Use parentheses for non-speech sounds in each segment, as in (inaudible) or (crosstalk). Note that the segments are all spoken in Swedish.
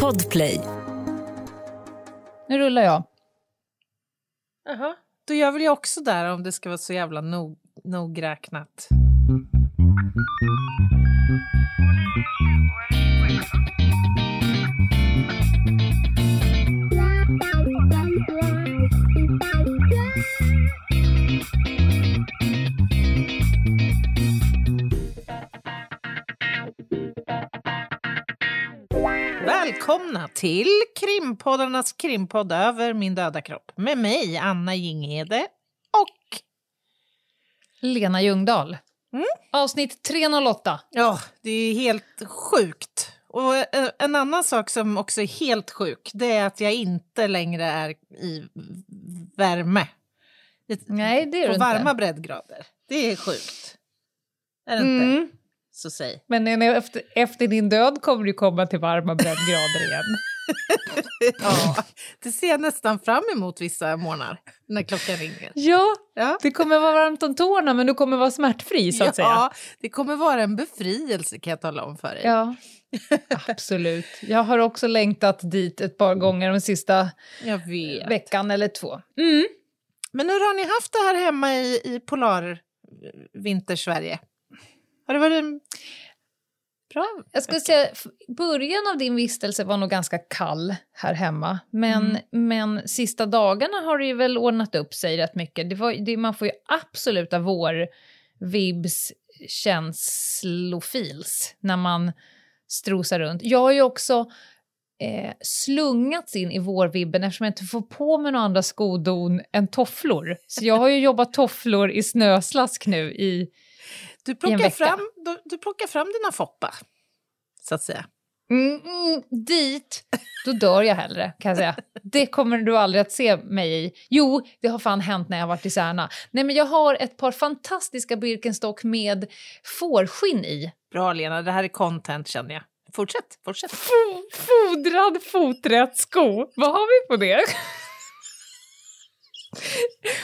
Podplay. Nu rullar jag. Jaha. Då gör väl jag också där om det ska vara så jävla nog, nogräknat. Välkomna till krimpoddarnas krimpodd över min döda kropp med mig, Anna Jinghede och... Lena Ljungdahl. Mm. Avsnitt 308. Ja, det är helt sjukt. Och en annan sak som också är helt sjuk, det är att jag inte längre är i värme. Nej, det är På varma inte. breddgrader. Det är sjukt. Är det inte? Så säg. Men efter, efter din död kommer du komma till varma breddgrader igen. (laughs) Ja, det ser jag nästan fram emot vissa morgnar när klockan ringer. Ja, Ja. det kommer vara varmt om tårna men du kommer vara smärtfri så att säga. Ja, det kommer vara en befrielse kan jag tala om för dig. Ja, absolut. Jag har också längtat dit ett par gånger de sista veckan eller två. Mm. Men hur har ni haft det här hemma i, i polar vintersverige? Har det varit bra? Jag skulle säga, början av din vistelse var nog ganska kall här hemma. Men, Mm. men sista dagarna har det ju väl ordnat upp sig rätt mycket. Det var, det, man får ju absoluta vår-vibs känslofils när man strosar runt. Jag har ju också eh, slungats in i vårvibben eftersom jag inte får på mig några andra skodon än tofflor. Så jag har ju jobbat tofflor i snöslask nu i Du plockar, fram, du, du plockar fram dina Foppa, så att säga. Mm, mm, dit, då dör jag hellre kan jag säga. Det kommer du aldrig att se mig i. Jo, det har fan hänt när jag har varit i Särna. Nej, men jag har ett par fantastiska Birkenstock med fårskinn i. Bra Lena, det här är content känner jag. Fortsätt, fortsätt. Fo- fodrad foträtt sko. Vad har vi på det?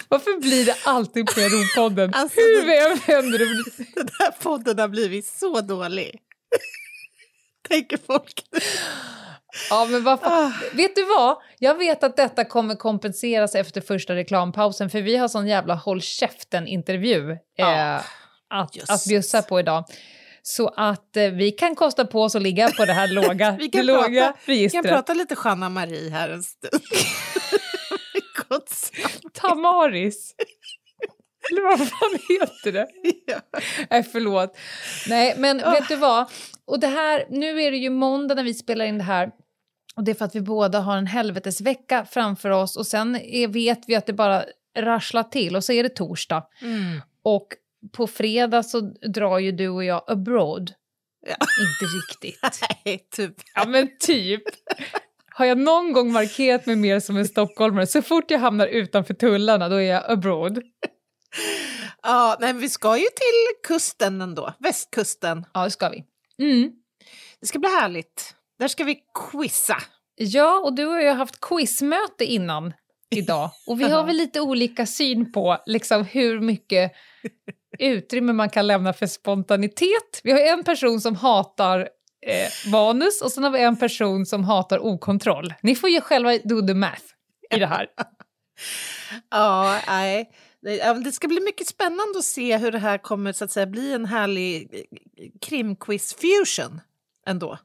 Varför blir det alltid PRO-podden? Alltså, Hur vi än vänder det. Den här podden har blivit så dålig. Tänker folk. Ja, men vad fan- Ah. Vet du vad? Jag vet att detta kommer kompenseras efter första reklampausen för vi har sån jävla håll käften-intervju Ja, eh, att, att bjussa på idag. Så att eh, vi kan kosta på oss att ligga på det här låga, (laughs) Vi kan det låga prata- Vi registret. kan prata lite Jeanna Marie här en stund. Snack. Tamaris. Eller vad fan heter det? Ja. Nej, förlåt. Nej, men Ah. vet du vad? Och det här, nu är det ju måndag när vi spelar in det här. Och det är för att vi båda har en helvetesvecka framför oss och sen är, vet vi att det bara rasslar till och så är det torsdag. Mm. Och på fredag så drar ju du och jag abroad. Ja. Inte riktigt. (laughs) Nej, typ. Ja men typ. Har jag någon gång markerat mig mer som en stockholmare, så fort jag hamnar utanför tullarna då är jag abroad. Ja, nej, men vi ska ju till kusten ändå. Västkusten. Ja, det ska vi. Mm. Det ska bli härligt. Där ska vi quizza. Ja, och du har ju haft quizmöte innan idag. Och vi (laughs) har väl lite olika syn på liksom, hur mycket (laughs) utrymme man kan lämna för spontanitet. Vi har en person som hatar eh, manus och sen har vi en person som hatar okontroll. Ni får ju själva do the math i det här. (laughs) Ja, nej. Det, ska bli mycket spännande att se hur det här kommer så att säga bli en härlig eh, krimquiz-fusion ändå.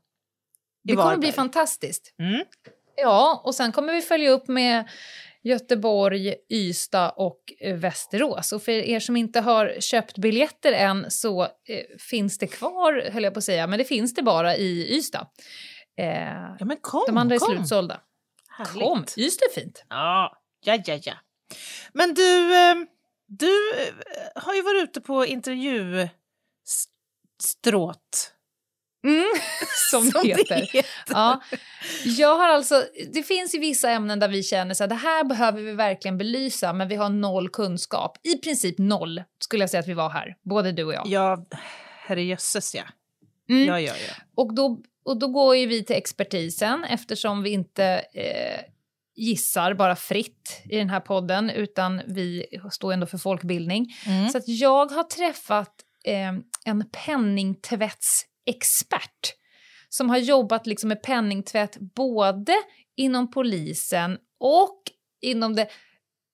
Det kommer bli fantastiskt. Mm. Ja, och sen kommer vi följa upp med Göteborg, Ystad och eh, Västerås. Och för er som inte har köpt biljetter än så eh, finns det kvar, höll jag på att säga, men det finns det bara i Ystad. Eh, Ja, men kom, de andra är kom. slutsålda. Härligt. Kom, Ystad är fint. Ja, ja, ja, ja. Men du, eh, du eh, har ju varit ute på intervjustråt. Mm, (laughs) som, det heter. heter. Ja, jag har alltså, det finns ju vissa ämnen där vi känner här, det här behöver vi verkligen belysa, men vi har noll kunskap. I princip noll skulle jag säga att vi var här, både du och jag. Ja, herrejösses ja. Mm. Ja, ja, ja. Och, då, och då går ju vi till expertisen eftersom vi inte eh, gissar bara fritt i den här podden, utan vi står ändå för folkbildning. Mm. Så att jag har träffat eh, en penningtvättsexpert som har jobbat liksom med penningtvätt både inom polisen och inom det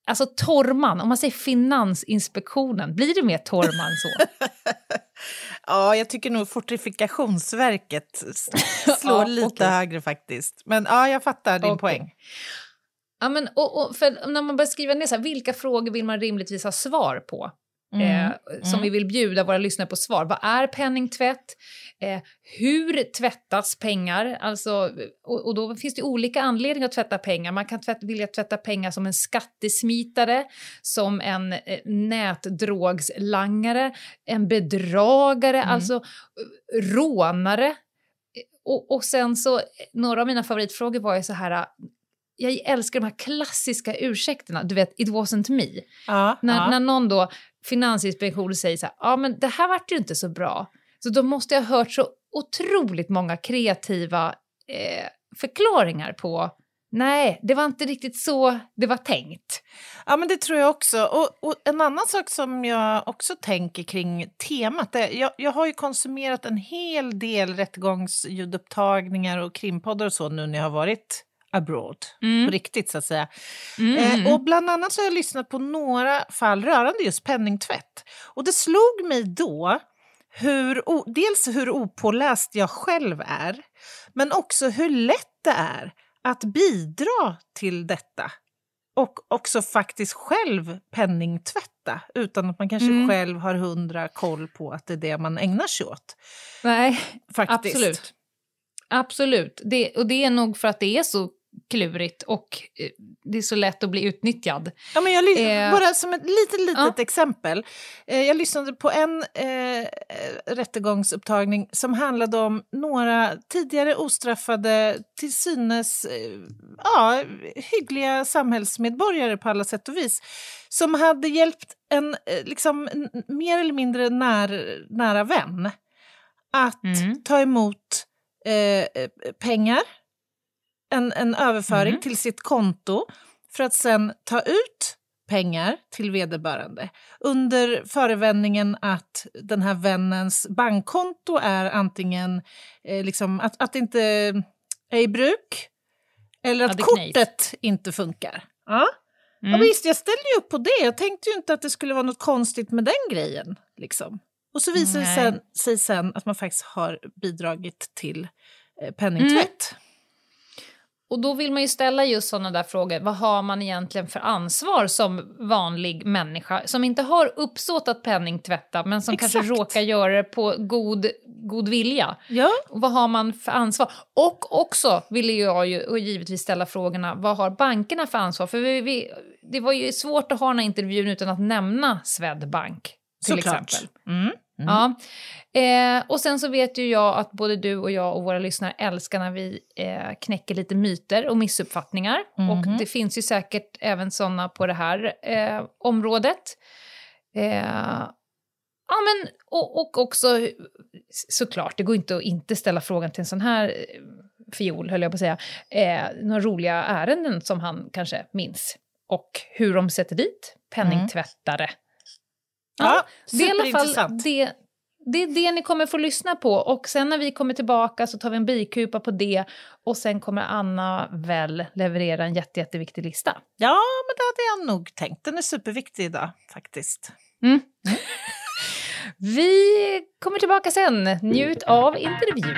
Alltså Torman, om man säger Finansinspektionen, blir det mer Torman så? (laughs) ja, jag tycker nog Fortifikationsverket (laughs) slår ja, lite okay. högre faktiskt. Men ja, jag fattar din okay. poäng. Ja, men, och, och, för när man börjar skriva ner så här, vilka frågor vill man rimligtvis ha svar på? Mm. Eh, som mm. vi vill bjuda våra lyssnare på svar. Vad är penningtvätt? Eh, hur tvättas pengar? Alltså, och, och, då finns det olika anledningar att tvätta pengar. Man kan tvätt, vilja tvätta pengar som en skattesmitare, som en eh, nätdrogslangare, en bedragare, mm. alltså eh, rånare. Och, och sen så, några av mina favoritfrågor var ju så här, jag älskar de här klassiska ursäkterna, du vet, it wasn't me. Ja, när, ja. när någon då, Finansinspektionen säger så här, ja men det här vart ju inte så bra. Så då måste jag ha hört så otroligt många kreativa eh, förklaringar på Nej, det var inte riktigt så det var tänkt. Ja, men det tror jag också. Och, och en annan sak som jag också tänker kring temat, är, jag, jag har ju konsumerat en hel del rättegångsljudupptagningar och krimpoddar och så nu när jag har varit abroad, mm. på riktigt så att säga. Mm. Eh, och bland annat så har jag lyssnat på några fall rörande just penningtvätt. Och det slog mig då hur, dels hur opåläst jag själv är, men också hur lätt det är att bidra till detta och också faktiskt själv penningtvätta utan att man kanske mm. själv har hundra koll på att det är det man ägnar sig åt. Nej, faktiskt. absolut. Absolut. Det, och det är nog för att det är så klurigt och eh, det är så lätt att bli utnyttjad. Ja, men jag eh, bara som ett litet, litet ja. exempel. Eh, jag lyssnade på en eh, rättegångsupptagning som handlade om några tidigare ostraffade, till synes eh, ja, hyggliga samhällsmedborgare på alla sätt och vis som hade hjälpt en eh, liksom, mer eller mindre när, nära vän att mm. ta emot eh, pengar en, en överföring mm. till sitt konto för att sen ta ut pengar till vederbörande under förevändningen att den här vännens bankkonto är antingen eh, liksom att, att det inte är i bruk eller att ja, kortet inte funkar. Ja. Mm. Och visst, jag ställde ju upp på det. Jag tänkte ju inte att det skulle vara något konstigt med den grejen. Liksom. Och så visar det sig, sen att man faktiskt har bidragit till eh, penningtvätt. Mm. Och då vill man ju ställa just sådana där frågor. Vad har man egentligen för ansvar som vanlig människa som inte har uppsåt att penningtvätta men som Exakt. kanske råkar göra det på god, god vilja? Ja. Och vad har man för ansvar? Och också vill jag ju och givetvis ställa frågorna, vad har bankerna för ansvar? För vi, vi, det var ju svårt att ha den här intervjun utan att nämna Swedbank till Såklart. exempel. Mm. Mm. Ja. Eh, och sen så vet ju jag att både du och jag och våra lyssnare älskar när vi eh, knäcker lite myter och missuppfattningar. Mm. Och det finns ju säkert även sådana på det här eh, området. Eh, ja, men, och, och också såklart, det går inte att inte ställa frågan till en sån här eh, fiol, höll jag på att säga. Eh, några roliga ärenden som han kanske minns. Och hur de sätter dit penningtvättare. Mm. Ja, det är i alla fall det, det är det ni kommer få lyssna på. Och sen när vi kommer tillbaka så tar vi en bikupa på det. Och sen kommer Anna väl leverera en jätte, jätteviktig lista. Ja, men det hade jag nog tänkt. Den är superviktig idag, faktiskt. Mm. Mm. (laughs) vi kommer tillbaka sen. Njut av intervjun.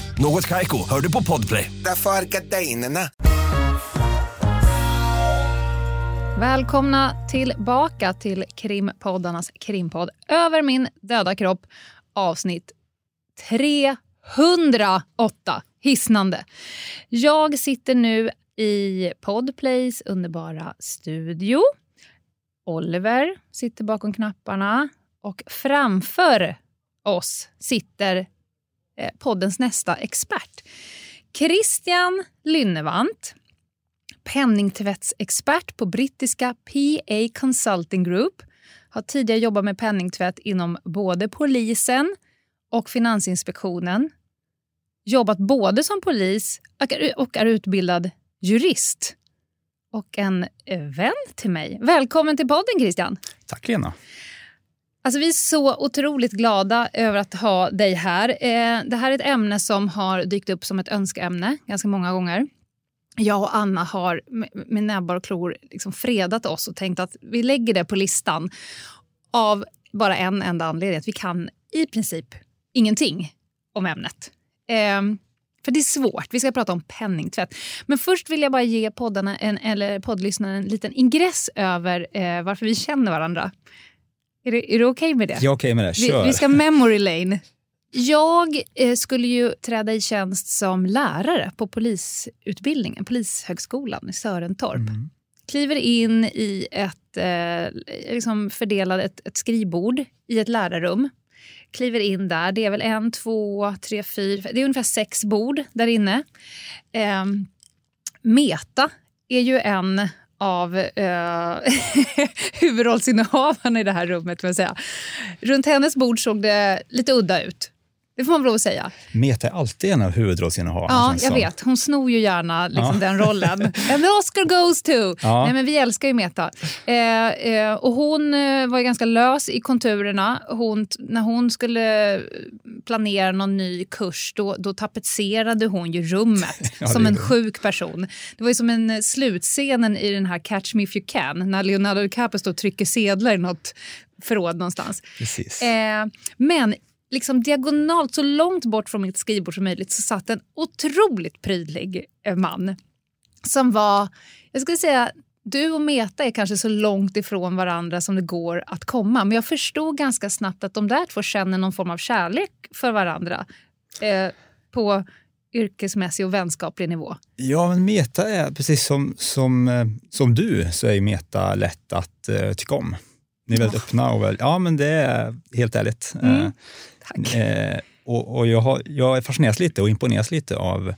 Något kajko, hör du på podplay. Därför. Välkomna tillbaka till krimpoddarnas krimpodd Över min döda kropp avsnitt 308. Hisnande. Jag sitter nu i Podplays underbara studio. Oliver sitter bakom knapparna och framför oss sitter Eh, poddens nästa expert. Christian Lynnevant, penningtvättsexpert på brittiska PA Consulting Group, har tidigare jobbat med penningtvätt inom både polisen och Finansinspektionen. Jobbat både som polis och är utbildad jurist. Och en eh, vän till mig. Välkommen till podden Christian. Tack Lena. Alltså, vi är så otroligt glada över att ha dig här. Eh, det här är ett ämne som har dykt upp som ett önskeämne ganska många gånger. Jag och Anna har med näbbar och klor liksom fredat oss och tänkt att vi lägger det på listan av bara en enda anledning. Att vi kan i princip ingenting om ämnet. Eh, för det är svårt. Vi ska prata om penningtvätt. Men först vill jag bara ge poddarna en, eller poddlyssnaren en liten ingress över eh, varför vi känner varandra. Är det, är det okej okay med det? Jag är okej okay med det. Kör. Vi, vi, ska memory lane. Jag eh, skulle ju träda i tjänst som lärare på polisutbildningen, Polishögskolan i Sörentorp. Mm. Kliver in i ett, eh, liksom fördelade ett, ett skrivbord i ett lärarrum kliver in där. Det är väl en, två, tre, fyra... Det är ungefär sex bord där inne. Eh, Meta är ju en av eh, (laughs) huvudrollsinnehavarna i det här rummet. Vill säga. Runt hennes bord såg det lite udda ut. Det får man att säga. Meta är alltid en av huvudrollsinnehavarna. Ja, jag som. vet. Hon snor ju gärna liksom, ja. den rollen. (laughs) And the Oscar goes to! Ja. Nej, men vi älskar ju Meta. Eh, eh, och hon eh, var ganska lös i konturerna. Hon, när hon skulle planera någon ny kurs då, då tapetserade hon ju rummet (laughs) ja, som en sjuk person. Det var ju som en eh, slutscenen i den här Catch me if you can när Leonardo DiCaprio står och trycker sedlar i något förråd någonstans. Eh, men liksom diagonalt, så långt bort från mitt skrivbord som möjligt, så satt en otroligt prydlig eh, man. Som var, jag skulle säga, du och Meta är kanske så långt ifrån varandra som det går att komma. Men jag förstod ganska snabbt att de där två känner någon form av kärlek för varandra. Eh, på yrkesmässig och vänskaplig nivå. Ja, men Meta är precis som, som, eh, som du, så är Meta lätt att uh, tycka om. Ni är väldigt oh. öppna och väl, ja men det är helt ärligt. Mm. Tack. Eh, och, och jag, har, jag fascineras lite och imponeras lite av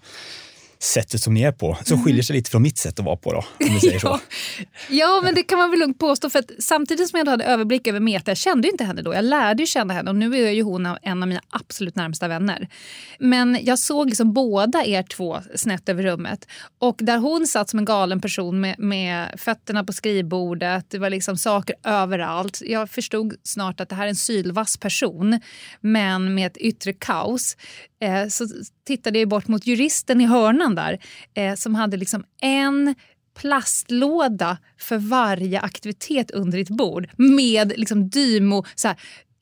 sättet som ni är på, som mm. skiljer sig lite från mitt sätt att vara på. Då, om säger (laughs) ja. Så. ja, men det kan man väl lugnt påstå. För att samtidigt som jag hade överblick över Meta, jag kände ju inte henne då. Jag lärde ju känna henne och nu är ju hon en av mina absolut närmsta vänner. Men jag såg liksom båda er två snett över rummet. Och där hon satt som en galen person med, med fötterna på skrivbordet, det var liksom saker överallt. Jag förstod snart att det här är en sylvass person, men med ett yttre kaos. Eh, så tittade jag bort mot juristen i hörnan där eh, som hade liksom en plastlåda för varje aktivitet under ett bord med liksom Dymo, så här,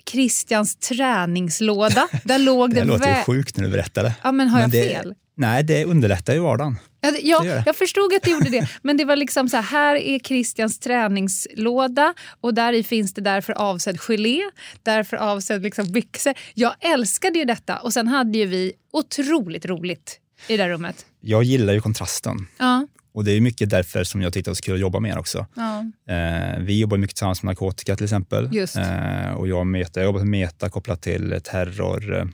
Christians träningslåda. (laughs) Där låg det, det låter ju sjukt när du berättar det. Ja, men har men jag det, fel? Nej, det underlättar ju vardagen. Ja, ja jag förstod att det gjorde det. (laughs) Men det var liksom så här, här är Christians träningslåda och där finns det därför avsedd gelé, därför avsedd liksom byxor. Jag älskade ju detta och sen hade ju vi otroligt roligt i det rummet. Jag gillar ju kontrasten. Ja. Och det är mycket därför som jag tyckte det var så kul att jobba med er också. Ja. Eh, vi jobbar mycket tillsammans med narkotika till exempel. Eh, och jag, meta, jag jobbar med Meta kopplat till terror, eh,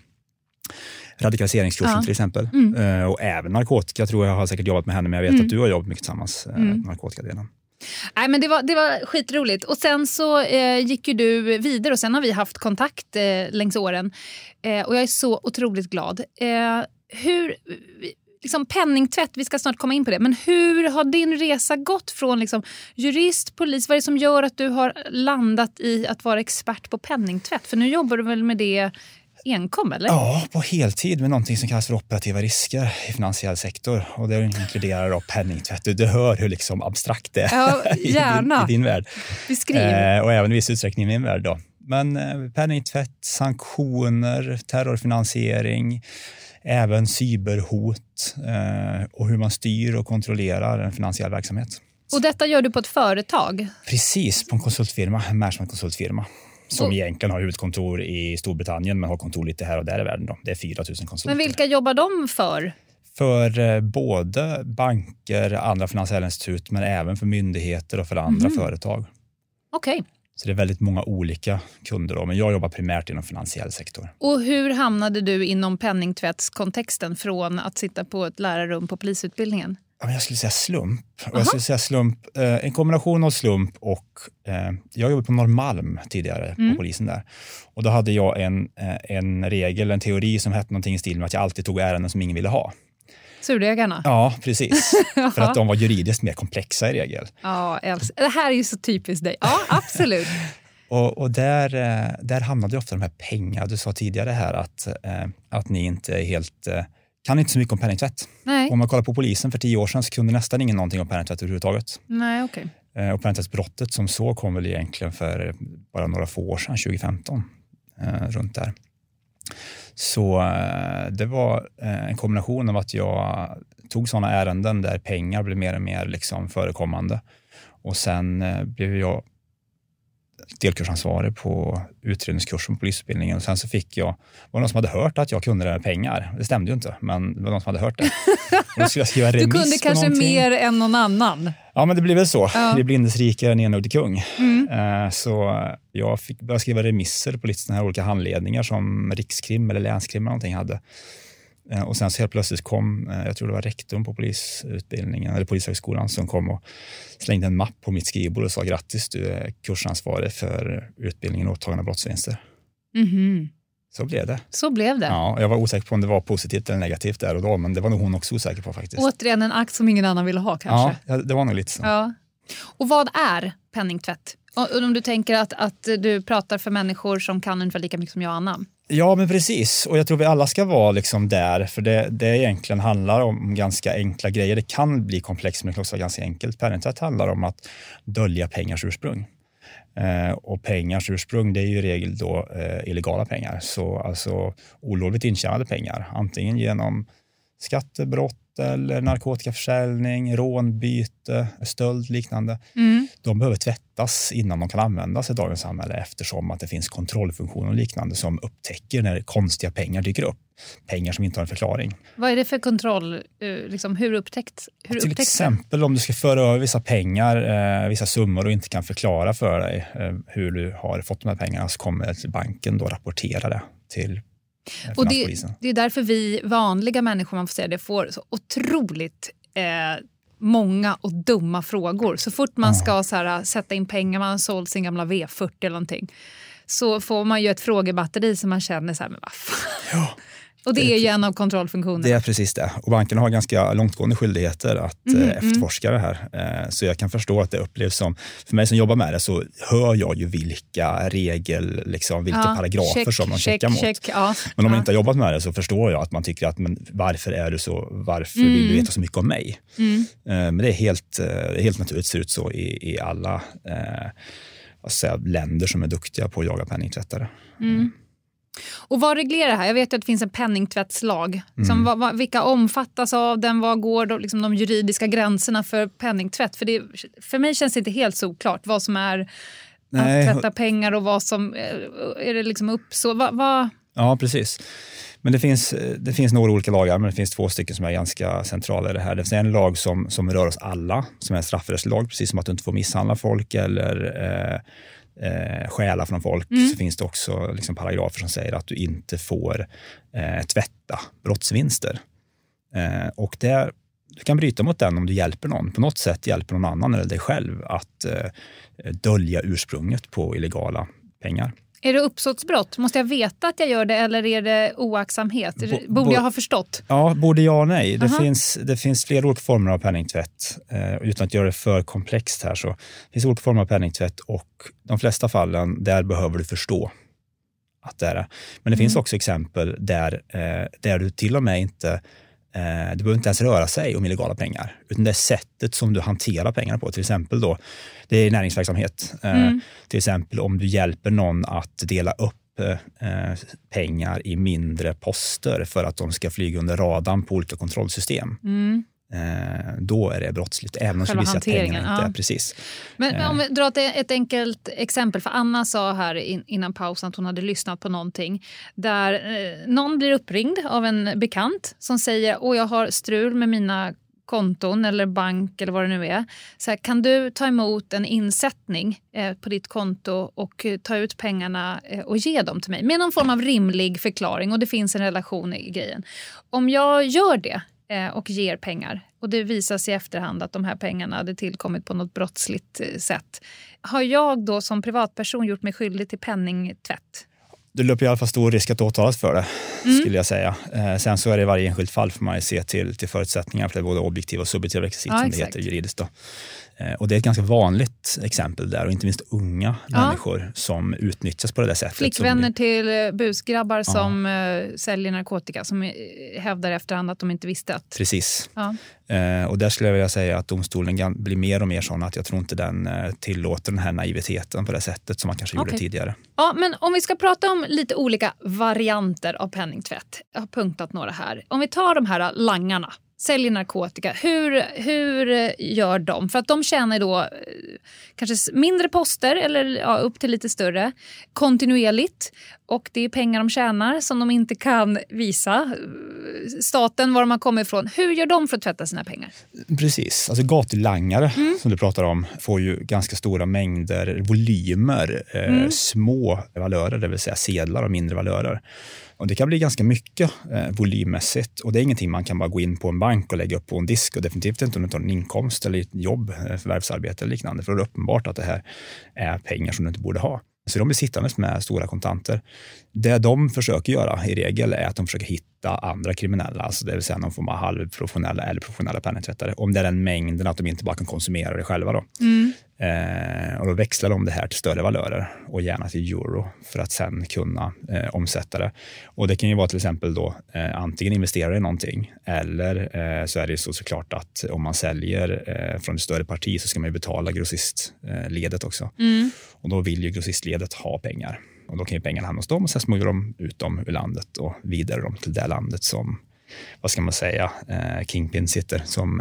radikaliseringskursen ja. till exempel. Mm. Eh, och även narkotika tror jag har säkert jobbat med henne, men jag vet mm. att du har jobbat mycket tillsammans, eh, mm. narkotikadelen. Nej, men det, var, det var skitroligt. Och sen så eh, gick ju du vidare och sen har vi haft kontakt eh, längs åren. Eh, och jag är så otroligt glad. Eh, hur, liksom penningtvätt, vi ska snart komma in på det. Men hur har din resa gått från liksom, jurist, polis? Vad är det som gör att du har landat i att vara expert på penningtvätt? För nu jobbar du väl med det enkom? Eller? Ja, på heltid med någonting som kallas för operativa risker i finansiell sektor. Och det inkluderar då penningtvätt. Du, du hör hur liksom abstrakt det är ja, gärna. (laughs) i, din, i din värld. Beskriv. Eh, och även i viss utsträckning i min värld. Då. Men eh, penningtvätt, sanktioner, terrorfinansiering, även cyberhot eh, och hur man styr och kontrollerar en finansiell verksamhet. Och detta gör du på ett företag? Precis, på en konsultfirma, en managementkonsultfirma som och, egentligen har huvudkontor i Storbritannien men har kontor lite här och där i världen. Då. Det är 4 000 konsulter. Men vilka jobbar de för? För eh, både banker, andra finansiella institut men även för myndigheter och för andra mm. företag. Okej. Okay. Så det är väldigt många olika kunder. Då, men jag jobbar primärt inom finansiell sektor. Och hur hamnade du inom penningtvättskontexten från att sitta på ett lärarrum på polisutbildningen? Jag skulle säga slump. Jag skulle säga slump eh, en kombination av slump och... Eh, jag jobbade på Norrmalm tidigare, Mm. på polisen där. Och Då hade jag en, eh, en regel, en teori som hette någonting i stil med att jag alltid tog ärenden som ingen ville ha. Surdegarna? Ja, precis. (laughs) För att de var juridiskt mer komplexa i regel. Ja, det här är ju så typiskt dig. Ja, (laughs) absolut. Och, och där, eh, där hamnade ofta de här pengarna. Du sa tidigare här att, eh, att ni inte är helt... eh, kan inte så mycket om penningtvätt. Nej, Om man kollar på polisen för tio år sedan så kunde nästan ingen någonting om penningtvätt överhuvudtaget. nej. Eh, Och penningtvättsbrottet som så kom väl egentligen för bara några få år sedan, 2015, eh, runt där. Så eh, det var eh, en kombination av att jag tog sådana ärenden där pengar blev mer och mer liksom förekommande. Och sen eh, blev jag delkursansvarig på utredningskursen på polisutbildningen. Och sen så fick jag, var det någon som hade hört att jag kunde det här med pengar. Det stämde ju inte, men det var någon som hade hört det. (laughs) Du kunde kanske någonting. mer än någon annan. Ja, men det blir väl så. Ja. Det blindes rike är en enögd kung. Mm. Eh, Så jag fick börja skriva remisser på lite såna här olika handledningar som Rikskrim eller Länskrim eller någonting hade. Eh, Och sen så helt plötsligt kom, eh, jag tror det var rektorn på polisutbildningen, eller polishögskolan, som kom och slängde en mapp på mitt skrivbord och sa grattis, du är kursansvarig för utbildningen och åtagande av brottsvinster. Mhm. Så blev det. Så blev det. Ja, jag var osäker på om det var positivt eller negativt där och då, men det var nog hon också osäker på faktiskt. Återigen en akt som ingen annan ville ha kanske. ja, det var nog lite så. Ja. Och vad är penningtvätt? Om du tänker att, att du pratar för människor som kan ungefär lika mycket som jag och Anna. Ja, men precis. Och jag tror vi alla ska vara liksom där, för det, det egentligen handlar om ganska enkla grejer. Det kan bli komplext, men det kan också vara ganska enkelt. Penningtvätt handlar om att dölja pengars ursprung. Eh, och pengars ursprung, det är ju i regel då eh, illegala pengar. Så alltså olovligt intjänade pengar, antingen genom skattebrott eller narkotikaförsäljning, rånbyte, stöld liknande. De behöver tvättas innan de kan användas i dagens samhälle eftersom att det finns kontrollfunktioner och liknande som upptäcker när konstiga pengar dyker upp. Pengar som inte har en förklaring. Vad är det för kontroll? eh, Liksom, hur upptäckt, hur Till upptäcks det? exempel om du ska föra över vissa pengar, eh, vissa summor och inte kan förklara för dig eh, hur du har fått de här pengarna så kommer banken då rapportera det till Och det, det är därför vi vanliga människor, man får säga det, får så otroligt eh, många och dumma frågor. Så fort man ska så här, sätta in pengar, man har sålt sin gamla V40 eller någonting, så får man ju ett frågebatteri som man känner så här, men vad fan. Och det är ju en av kontrollfunktionerna. Det är precis det. Och bankerna har ganska långtgående skyldigheter att eh, efterforska det här. Eh, så jag kan förstå att det upplevs som, för mig som jobbar med det så hör jag ju vilka regel, liksom, vilka Ja, paragrafer check, som de check, checkar mot. check, ja. Men om man Ja. inte har jobbat med det så förstår jag att man tycker att men varför är du så, varför Mm. vill du veta så mycket om mig? Eh, Men det är helt, helt naturligt, ser ut så i, i alla eh, säga, länder som är duktiga på att jaga penningtvättare. Och vad reglerar det här? Jag vet att det finns en penningtvättslag. Mm. Som, vad, vad, vilka omfattas av den? Vad går då, liksom, de juridiska gränserna för penningtvätt? För, det, för mig känns det inte helt solklart vad som är Nej, att tvätta pengar och vad som eh, är det liksom uppsåt. Vad, vad, Ja, precis. Men det finns, det finns några olika lagar, men det finns två stycken som är ganska centrala i det här. Det finns en lag som, som rör oss alla, som är en straffrättslig lag, precis som att du inte får misshandla folk eller eh, eh, stjäla från folk. Så finns det också liksom paragrafer som säger att du inte får eh, tvätta brottsvinster. Eh, och det, du kan bryta mot den om du hjälper någon, på något sätt hjälper någon annan eller dig själv att eh, dölja ursprunget på illegala pengar. Är det uppsåtsbrott? Måste jag veta att jag gör det eller är det oaktsamhet? Bo- Borde bo- jag ha förstått? Ja, både ja och nej. Det, Aha. finns, det finns flera olika former av penningtvätt. Eh, utan att göra det för komplext här så det finns olika former av penningtvätt och de flesta fallen, där behöver du förstå att det är det. Men det finns också exempel där, eh, där du till och med inte eh, det behöver inte ens röra sig om illegala pengar, utan det är sättet som du hanterar pengarna på. Till exempel då, det är näringsverksamhet. Eh, Till exempel om du hjälper någon att dela upp eh, pengar i mindre poster för att de ska flyga under radarn på olika kontrollsystem. Eh, då är det brottsligt, även om vi säger att pengarna hanteringen, inte ja. är precis. Men Eh. om vi drar ett, ett enkelt exempel. För Anna sa här in, innan pausen att hon hade lyssnat på någonting där eh, någon blir uppringd av en bekant som säger att jag har strul med mina konton eller bank eller vad det nu är. Så här, kan du ta emot en insättning eh, på ditt konto och eh, ta ut pengarna eh, och ge dem till mig med någon form av rimlig förklaring och det finns en relation i grejen. Om jag gör det eh, och ger pengar och det visar sig i efterhand att de här pengarna hade tillkommit på något brottsligt eh, sätt. Har jag då som privatperson gjort mig skyldig till penningtvätt? Du löper i alla fall stor risk att åtalas för det, mm. skulle jag säga. Eh, sen så är det i varje enskilt fall får man ju se till, till förutsättningar för det både objektiva och subjektiva rekvisit ja, som det heter juridiskt. Då. Eh, och det är ett ganska vanligt exempel där och inte minst unga ja. människor som utnyttjas på det där sättet. Flickvänner till eh, busgrabbar ja. som uh, säljer narkotika som hävdar efterhand att de inte visste att... Precis. Ja. Och där skulle jag vilja säga att domstolen blir mer och mer sån att jag tror inte den tillåter den här naiviteten på det sättet som man kanske okay. gjorde tidigare. Ja, men om vi ska prata om lite olika varianter av penningtvätt. Jag har punktat några här. Om vi tar de här langarna säljer narkotika. Hur, hur gör de? För att de tjänar då eh, kanske mindre poster eller ja, upp till lite större kontinuerligt. Och det är pengar de tjänar som de inte kan visa eh, staten var de har kommit ifrån. Hur gör de för att tvätta sina pengar? Precis. Alltså gatulangare mm. som du pratar om får ju ganska stora mängder volymer, eh, mm. små valörer, det vill säga sedlar och mindre valörer. Och det kan bli ganska mycket eh, volymmässigt och det är ingenting man kan bara gå in på en bank och lägga upp på en disk och definitivt inte om du tar en inkomst eller ett jobb, eh, förvärvsarbete eller liknande. För då är det uppenbart att det här är pengar som du inte borde ha. Så de blir sittandes med stora kontanter. Det de försöker göra i regel är att de försöker hitta andra kriminella, alltså det vill säga någon form av halvprofessionella eller professionella penningtvättare. Om det är den mängden att de inte bara kan konsumera det själva. Då. Mm. Eh, och då växlar de det här till större valörer och gärna till euro för att sen kunna eh, omsätta det. Och det kan ju vara till exempel då eh, antingen investera i någonting eller eh, så är det så såklart att om man säljer eh, från ett större parti så ska man betala grossistledet också. Mm. Och då vill ju grossistledet ha pengar och då kan ju pengarna hamna hos dem och sen smugglar de ut dem ur landet och vidare dem till det landet som, vad ska man säga, eh, Kingpin sitter som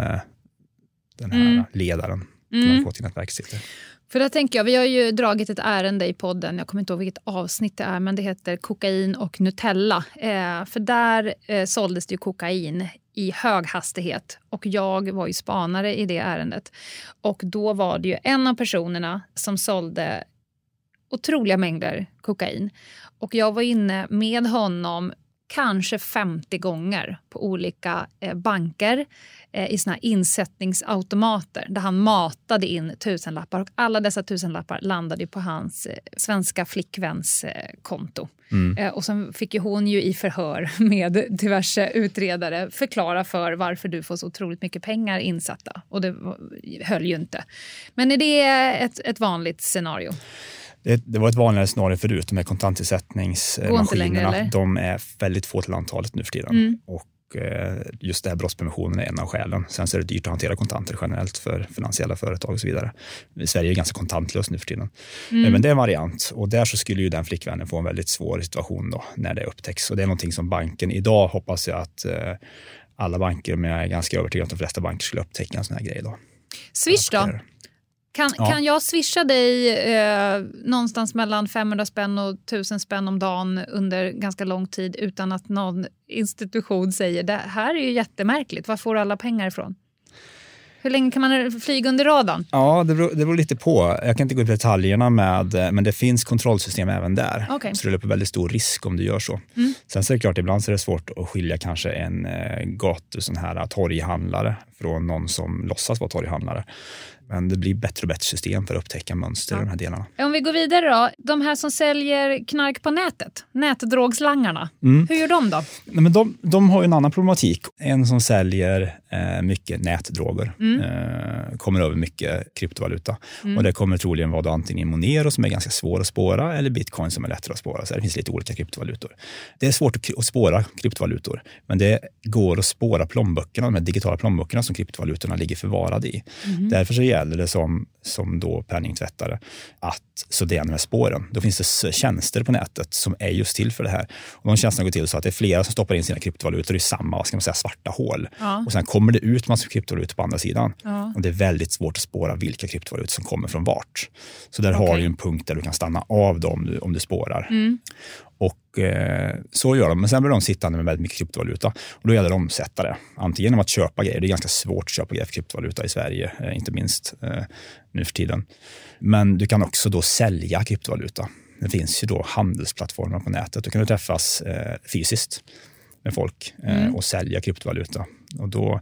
den här mm. ledaren mm. narkotikanätverk sitter. För där tänker jag, vi har ju dragit ett ärende i podden, jag kommer inte ihåg vilket avsnitt det är, men det heter Kokain och Nutella. Eh, för där eh, såldes det ju kokain i hög hastighet och jag var ju spanare i det ärendet. Och då var det ju en av personerna som sålde otroliga mängder kokain. Och jag var inne med honom kanske 50 gånger på olika eh, banker eh, i såna insättningsautomater där han matade in tusenlappar. Och alla dessa tusenlappar landade på hans eh, svenska flickväns eh, konto. Mm. Eh, och sen fick ju hon ju i förhör (laughs) med diverse utredare förklara för varför du får så otroligt mycket pengar insatta. Och det höll ju inte. Men är det ett, ett vanligt scenario? Det, det, var ett vanligare scenario förut. De här kontantinsättningsmaskinerna, de är väldigt få till antalet nu för tiden. Mm. Och eh, just det här brottspreventionen är en av skälen. Sen så är det dyrt att hantera kontanter generellt för finansiella företag och så vidare. Sverige är ganska kontantlöst nu för tiden. Mm. Men det är en variant och där så skulle ju den flickvännen få en väldigt svår situation då när det upptäcks. Och det är någonting som banken idag hoppas jag att eh, alla banker, men jag är ganska övertygad att de flesta banker skulle upptäcka en sån här grej. Då. Swish då? Kan, ja. kan jag swisha dig eh, någonstans mellan 500 spänn och 1000 spänn om dagen under ganska lång tid utan att någon institution säger det här är ju jättemärkligt, var får alla pengar ifrån? Hur länge kan man flyga under radarn? Ja, det beror, det beror lite på. Jag kan inte gå in på detaljerna, med, men det finns kontrollsystem även där. Okay. Så det löper väldigt stor risk om du gör så. Mm. Sen så är det klart, ibland så är det svårt att skilja kanske en eh, gatu, sån här torghandlare från någon som låtsas vara torghandlare. Men det blir bättre och bättre system för att upptäcka mönster ja. i de här delarna. Om vi går vidare då. De här som säljer knark på nätet, nätdrogslangarna. Mm. Hur gör de då? Nej, men de, de har en annan problematik. En som säljer eh, mycket nätdroger mm. eh, kommer över mycket kryptovaluta. Mm. Och det kommer troligen vara då antingen Monero som är ganska svår att spåra eller bitcoin som är lättare att spåra. Så det finns lite olika kryptovalutor. Det är svårt att, spåra kryptovalutor, men det går att spåra plånböckerna, de här digitala plånböckerna som kryptovalutorna ligger förvarade i. Mm. Därför så det som, som då penningtvättare att studera de här spåren. Då finns det tjänster på nätet som är just till för det här. Och de tjänsterna går till så att det är flera som stoppar in sina kryptovalutor i samma ska man säga, svarta hål. Ja. Och sen kommer det ut massa kryptovalutor på andra sidan. Ja. Och det är väldigt svårt att spåra vilka kryptovalutor som kommer från vart. Så där har Okej. du en punkt där du kan stanna av dem om du, om du spårar. Mm. Och eh, så gör de. Men sen blir de sittande med väldigt mycket kryptovaluta. Och då gäller det att omsätta det. Antingen genom att köpa grejer. Det är ganska svårt att köpa grejer för kryptovaluta i Sverige, eh, inte minst eh, nu för tiden. Men du kan också då sälja kryptovaluta. Det finns ju då handelsplattformar på nätet. Då kan du träffas eh, fysiskt med folk eh, och sälja kryptovaluta. Och då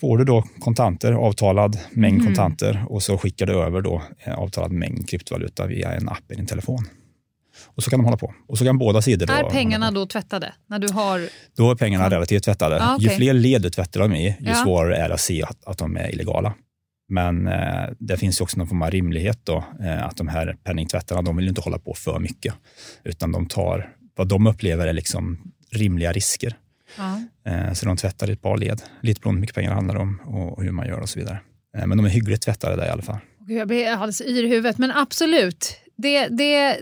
får du då kontanter, avtalad mängd kontanter och så skickar du över då eh, avtalad mängd kryptovaluta via en app i din telefon. Och så kan de hålla på. Och så kan båda sidor då Är pengarna då tvättade? När du har... Då är pengarna relativt tvättade. Ah, okej. Ju fler led du tvättar dem i, ju Ja. svårare är det att se att, att de är illegala. Men eh, det finns ju också någon form av rimlighet då, eh, att de här penningtvättarna, de vill ju inte hålla på för mycket, utan de tar vad de upplever är liksom rimliga risker. Ja. Eh, så de tvättar i ett par led, lite beroende på hur mycket pengar det handlar om och, och hur man gör och så vidare. Eh, men de är hyggligt tvättade där i alla fall. Gud, Jag blir alldeles yr i huvudet, men absolut. Det, det,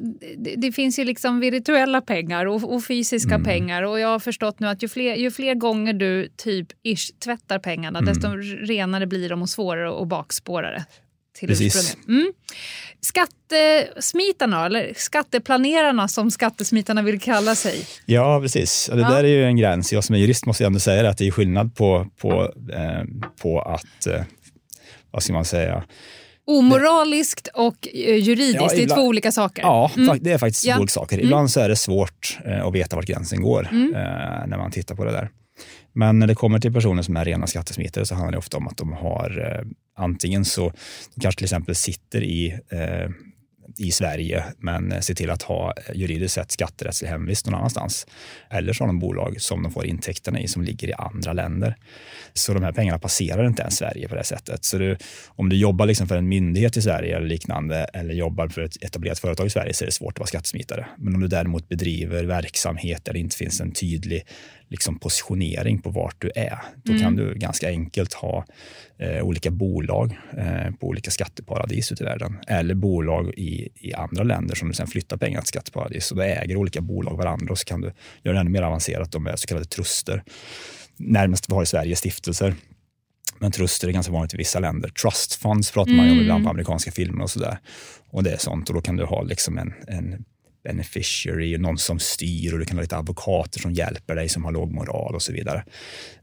det, finns ju liksom virtuella pengar och, och fysiska Mm. pengar och jag har förstått nu att ju fler, ju fler gånger du typ ish tvättar pengarna Mm. desto renare blir de och svårare att bakspåra det. Till Precis. Mm. Skattesmitarna, eller skatteplanerarna som skattesmitarna vill kalla sig. Ja, precis. Det Ja. där är ju en gräns. Jag som är jurist måste ändå säga det, att det är skillnad på, på, eh, på att, eh, vad ska man säga, Omoraliskt och eh, juridiskt, Ja, det är ibland- två olika saker. Ja, fa- det är faktiskt Ja. olika saker. Ibland så är det svårt eh, att veta vart gränsen går eh, när man tittar på det där. Men när det kommer till personer som är rena skattesmitare så handlar det ofta om att de har antingen så, de kanske till exempel sitter i eh, i Sverige men eh, se till att ha eh, juridiskt sett skatterättslig hemvist någon annanstans. Eller så har de bolag som de får intäkterna i som ligger i andra länder. Så de här pengarna passerar inte ens Sverige på det sättet. Så du, om du jobbar liksom för en myndighet i Sverige eller liknande eller jobbar för ett etablerat företag i Sverige så är det svårt att vara skattesmitare. Men om du däremot bedriver verksamhet där det inte finns en tydlig liksom, positionering på vart du är, då kan du ganska enkelt ha eh, olika bolag eh, på olika skatteparadis ute i världen eller bolag i, i andra länder som du sen flyttar pengar till skatteparadis. Och då äger olika bolag varandra och så kan du göra det ännu mer avancerat. De är så kallade truster. Närmast vi har i Sverige stiftelser. Men truster är ganska vanligt i vissa länder. Trust funds pratar man ju om ibland på amerikanska filmer och sådär. Och det är sånt. Och då kan du ha liksom en, en beneficiary, någon som styr och du kan ha lite advokater som hjälper dig som har låg moral och så vidare.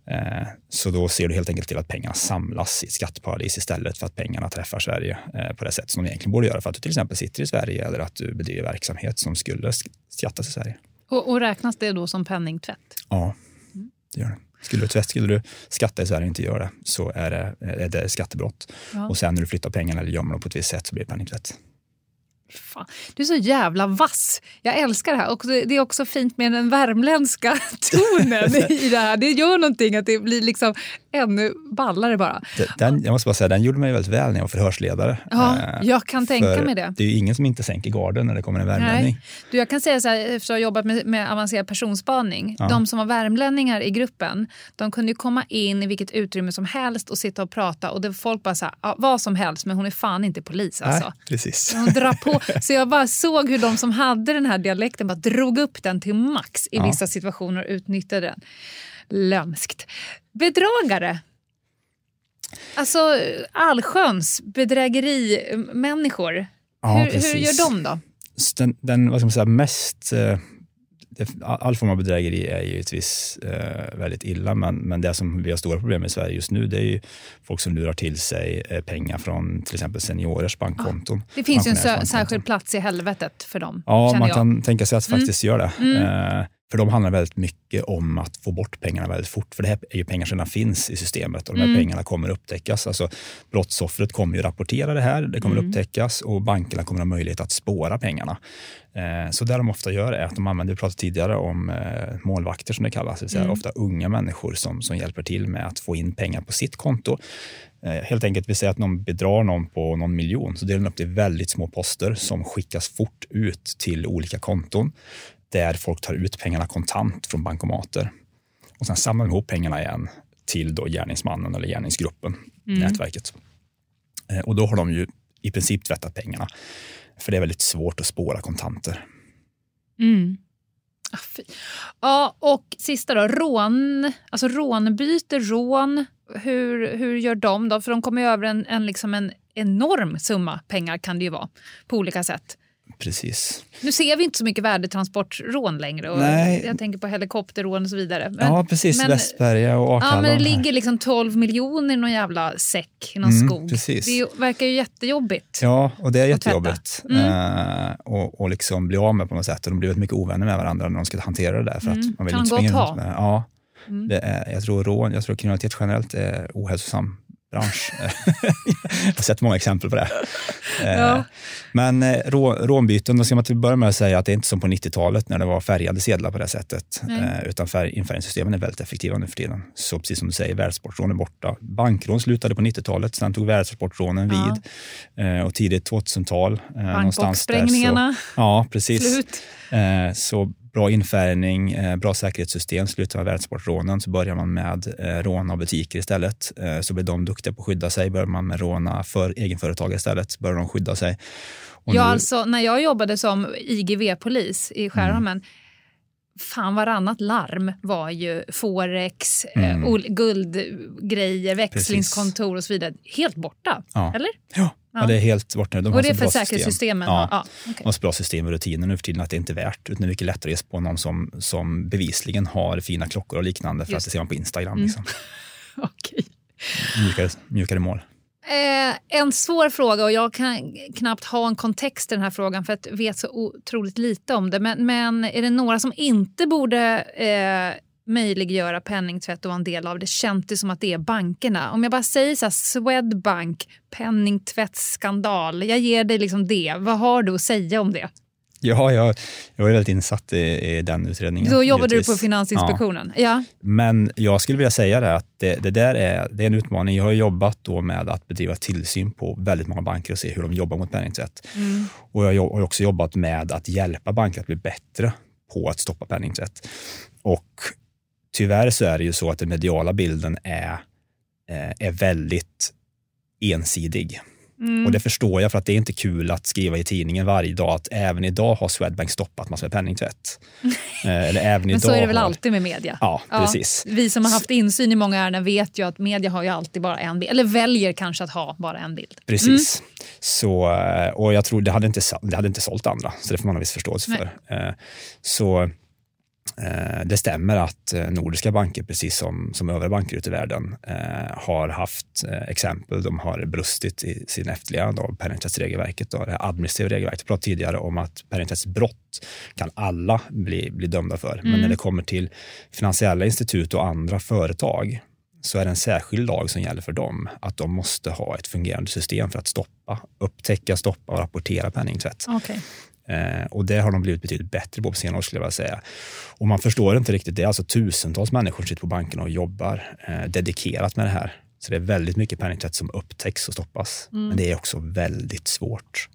Eh, så då ser du helt enkelt till att pengarna samlas i ett skatteparadis istället för att pengarna träffar Sverige eh, på det sätt som de egentligen borde göra för att du till exempel sitter i Sverige eller att du bedriver verksamhet som skulle sk- skattas i Sverige. Och, och räknas det då som penningtvätt? Ja, det gör det. Skulle du, tvätt, skulle du skatta i Sverige och inte göra det så är det, är det skattebrott. Ja. Och sen när du flyttar pengarna eller gömmer dem på ett visst sätt så blir det penningtvätt. Fan, du är så jävla vass. Jag älskar det här. Och det det är också fint med den värmländska (laughs) tonen i det här. Det gör någonting att det blir liksom ännu ballare bara. Den- jag måste bara säga, den gjorde mig väldigt väl när jag var förhörsledare. Ja, Eh, jag kan tänka mig det. Det är ju ingen som inte sänker garden när det kommer en värmlänning. Du, jag kan säga så här, efter att ha jobbat med, med avancerad personspaning. Ja. De som var värmlänningar i gruppen, de kunde ju komma in i vilket utrymme som helst och sitta och prata. Och det folk bara så här, ja, vad som helst, men hon är fan inte polis alltså. Nej, precis. Hon drar på. Så jag bara såg hur de som hade den här dialekten bara drog upp den till max i Ja. vissa situationer och utnyttjade den. Lömskt. Bedragare. Alltså allsköns bedrägerimänniskor. Ja, hur, hur gör de då? den, den vad ska man säga, mest... eh, all form av bedrägeri är givetvis eh, väldigt illa, men, men det som vi har stora problem med i Sverige just nu, det är ju folk som lurar till sig eh, pengar från till exempel seniorers bankkonton. Det finns ju en särskild plats i helvetet för dem. Ja, man jag. kan tänka sig att Mm. faktiskt göra det. Eh, för de handlar väldigt mycket om att få bort pengarna väldigt fort. För det här är ju pengar som redan finns i systemet och de här Mm. pengarna kommer upptäckas. Alltså, brottsoffret kommer ju rapportera det här, det kommer Mm. upptäckas och bankerna kommer ha möjlighet att spåra pengarna. Eh, så det de ofta gör är att de använder, vi pratade tidigare om eh, målvakter som det kallas, det vill säga Mm. ofta unga människor som, som hjälper till med att få in pengar på sitt konto. Eh, helt enkelt, vi säger att någon bedrar någon på någon miljon, så delar de upp det i väldigt små poster som skickas fort ut till olika konton där folk tar ut pengarna kontant från bankomater. Och sen samlar de ihop pengarna igen till då gärningsmannen eller gärningsgruppen, nätverket. Eh, Och då har de ju i princip tvättat pengarna. För det är väldigt svårt att spåra kontanter. Mm. Ah. Ja, och sista då, rån. Alltså rånbyte, rån. hur, hur gör de då? För de kommer ju över en, en, liksom en enorm summa pengar kan det ju vara på olika sätt. Precis. Nu ser vi inte så mycket värdetransportrån längre. Och Nej. Jag tänker på helikopterrån och så vidare. Men, ja, precis. men- Västberga och Akalla. Ja, men det ligger liksom 12 miljoner i någon jävla säck i någon Mm, skog. precis. Det verkar ju jättejobbigt. Ja, och det är jättejobbigt. Mm. Eh, och, och liksom bli av med på något sätt. Och de blir väldigt mycket ovänner med varandra när de ska hantera det där. För Mm. att man vill Kan inte de runt ta? med Ja, Mm. det är, jag tror rån, jag tror kriminalitet generellt är ohälsosam bransch. (laughs) jag har sett många exempel på det. Eh, Ja. Men eh, rå, rånbyten, då ska man till att börja med säga att det är inte som på 90-talet när det var färgade sedlar på det sättet. Nej. Eh, utan färg, infärgningssystemen är väldigt effektiva nu för tiden. Så precis som du säger, värdesportrån är borta. Bankrån slutade på 90-talet, sen tog värdesportrånen Ja. vid. Eh, och tidigt 2000-tal. Eh, någonstans där så- Bankboxsprängningarna, Ja, precis. slut. Eh, så bra infärgning, eh, bra säkerhetssystem. Slutar med värdesportrånen så börjar man med eh, rån av butiker istället. Eh, så blir de duktiga på att skydda sig. Börjar man med råna för egenföretagare istället, börjar de skydda sig. Och Ja, nu- alltså, när jag jobbade som IGV-polis i Skärholmen, fan varannat larm var ju forex, Mm. guldgrejer, växlingskontor och så vidare. Helt borta, Ja. eller? ja, ja, det är helt borta nu. De och det är för säkerhetssystemen? Ja. Ja, okej. De har så bra system och rutiner nu för tiden att det inte är värt. Utan det är mycket lättare att ge sig på någon som, som bevisligen har fina klockor och liknande. För Just att det ser man på Instagram. Mm. Liksom. (laughs) Okej. Mjukare, mjukare mål. Eh, en svår fråga och jag kan knappt ha en kontext i den här frågan för att jag vet så otroligt lite om det. Men, men är det några som inte borde eh, möjliggöra penningtvätt och vara en del av det? Känns det som att det är bankerna. Om jag bara säger så här, Swedbank, penningtvättsskandal. Jag ger dig liksom det. Vad har du att säga om det? Ja, jag, jag är väldigt insatt i, i den utredningen. Då jobbade du givetvis. på Finansinspektionen. Ja. Men jag skulle vilja säga det att det, det där är, det är en utmaning. Jag har jobbat då med att bedriva tillsyn på väldigt många banker och se hur de jobbar mot penningtvätt. Mm. Och jag har också jobbat med att hjälpa banker att bli bättre på att stoppa penningtvätt. Och tyvärr så är det ju så att den mediala bilden är, eh, är väldigt ensidig. Mm. Och det förstår jag för att det är inte kul att skriva i tidningen varje dag att även idag har Swedbank stoppat massor med penningtvätt. (laughs) Eh, Eller även Men så är det väl har... alltid med media. Ja, Ja. precis. Vi som har haft insyn i många ärenden vet ju att media har ju alltid bara en bild, eller väljer kanske att ha bara en bild. Precis. Mm. Så, eh, och jag tror det hade, inte, det hade inte sålt andra, så det får man ha viss förståelse Nej. för. Så det stämmer att eh, nordiska banker, precis som, som övriga banker ute i världen, eh, har haft eh, exempel. De har brustit i sin efterlevnad av penningtvättsregelverket, det här administrativa regelverket. Jag pratade tidigare om att penningtvättsbrott kan alla bli, bli dömda för. Men Mm. när det kommer till finansiella institut och andra företag så är det en särskild lag som gäller för dem. Att de måste ha ett fungerande system för att stoppa, upptäcka, stoppa och rapportera penningtvätt. Okej. Eh, och det har de blivit betydligt bättre på på senare år skulle jag vilja säga. Och man förstår inte riktigt, det är alltså tusentals människor som sitter på bankerna och jobbar eh, dedikerat med det här. Så det är väldigt mycket penningtvätt som upptäcks och stoppas. Men det är också väldigt svårt.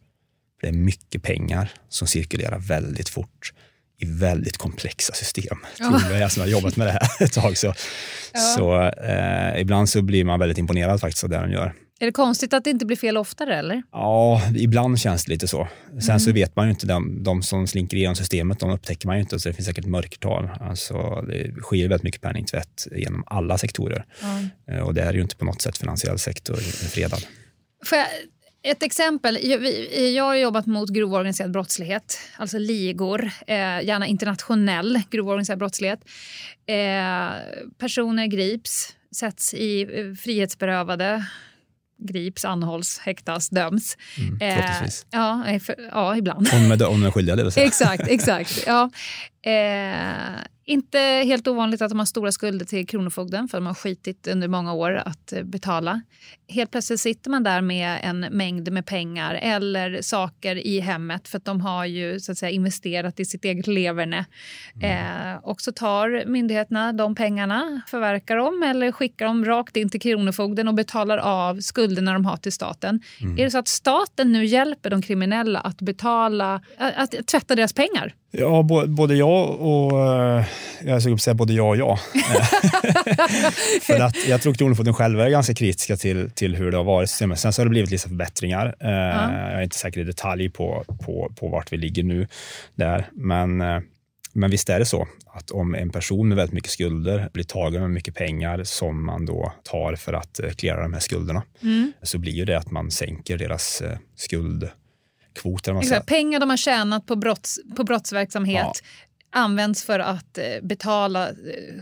För det är mycket pengar som cirkulerar väldigt fort i väldigt komplexa system. Tror jag, jag som har jobbat med det här ett tag. Så, så eh, ibland så blir man väldigt imponerad faktiskt av det de gör. Är det konstigt att det inte blir fel oftare eller? Ja, ibland känns det lite så. Sen så vet man ju inte, de, de som slinker igenom systemet, de upptäcker man ju inte, så det finns säkert mörkertal. Alltså, det sker väldigt mycket penningtvätt genom alla sektorer. Eh, Och det är ju inte på något sätt finansiell sektor fredad. Får jag, ett exempel. Jag, har jobbat mot grov organiserad brottslighet, alltså ligor, eh, gärna internationell grov organiserad brottslighet. Eh, personer grips, sätts i frihetsberövade, grips, anhålls, häktas, döms. Mm, Eh, ja, för, ja, ibland. Om de är skyldiga, det vill säga. Exakt, exakt. Ja. Eh, inte helt ovanligt att de har stora skulder till Kronofogden för de har skitit under många år att eh, betala. Helt plötsligt sitter man där med en mängd med pengar eller saker i hemmet för att de har ju så att säga, investerat i sitt eget leverne. Eh, och så tar myndigheterna de pengarna, förverkar dem eller skickar dem rakt in till Kronofogden och betalar av skulderna de har till staten. Är det så att staten nu hjälper de kriminella att betala, att, att tvätta deras pengar? Ja, både jag och... Jag skulle säga både jag och jag. (laughs) För att jag tror Kronofogden själva är ganska kritiska till, till hur det har varit. Sen så har det blivit lite förbättringar. Eh, Jag är inte säker i detalj på, på, på vart vi ligger nu. där. Men, eh, Men visst är det så att om en person med väldigt mycket skulder blir tagen med mycket pengar som man då tar för att eh, klära de här skulderna, Mm. så blir ju det att man sänker deras skuldkvoter. Man Exakt, pengar de har tjänat på, brotts, på brottsverksamhet Ja. Används för att eh, betala eh,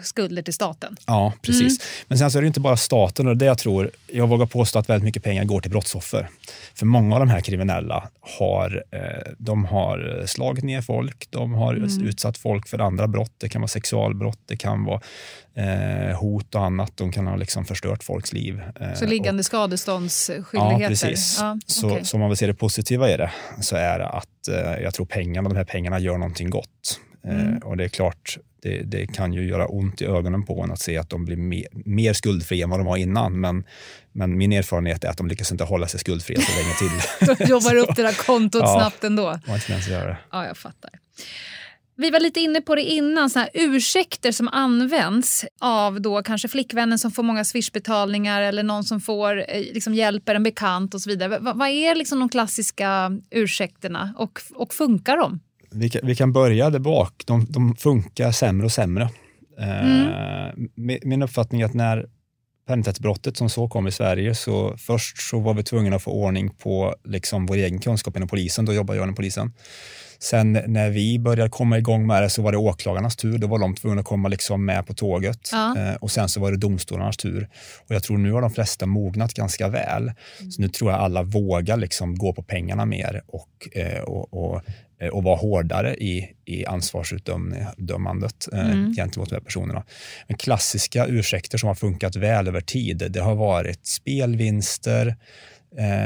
skulder till staten. Ja, precis. Mm. Men sen så är det inte bara staten och det jag tror, jag vågar påstå att väldigt mycket pengar går till brottsoffer. För många av de här kriminella har, eh, de har slagit ner folk, de har Mm. utsatt folk för andra brott. Det kan vara sexualbrott, det kan vara eh, hot och annat. De kan ha liksom förstört folks liv. Så och- liggande skadeståndsskyldigheter. Ja, precis. Ja, så, okej. så om man vill se det positiva i det så är det att jag tror pengarna, de här pengarna gör någonting gott. Mm. Eh, och det är klart, det, det kan ju göra ont i ögonen på en att se att de blir mer, mer skuldfria än vad de var innan. Men, men min erfarenhet är att de lyckas inte hålla sig skuldfria så länge till. (laughs) De jobbar upp det där kontot Ja. snabbt ändå. Har inte att göra det. Ja, jag fattar. Vi var lite inne på det innan, såna här ursäkter som används av då kanske flickvännen som får många swishbetalningar eller någon som får eh, liksom hjälper en bekant och så vidare. Va, vad är liksom de klassiska ursäkterna och, och funkar de? Vi kan, vi kan börja där bak. De, de funkar sämre och sämre. Mm. Eh, mi- min uppfattning är att när penningtvättsbrottet som så kom i Sverige, så först så var vi tvungna att få ordning på liksom vår egen kunskap inom polisen. Då jobbar jag inom polisen. Sen när vi började komma igång med det så var det åklagarnas tur. Då var de tvungna att komma liksom med på tåget. Ja. Eh, och sen så var det domstolarnas tur. Och jag tror nu har de flesta mognat ganska väl. Så nu tror jag alla vågar liksom gå på pengarna mer och, eh, och, och, eh, och vara hårdare i, i ansvarsutdömandet eh, Mm. gentemot de här personerna. Men klassiska ursäkter som har funkat väl över tid, det har varit spelvinster,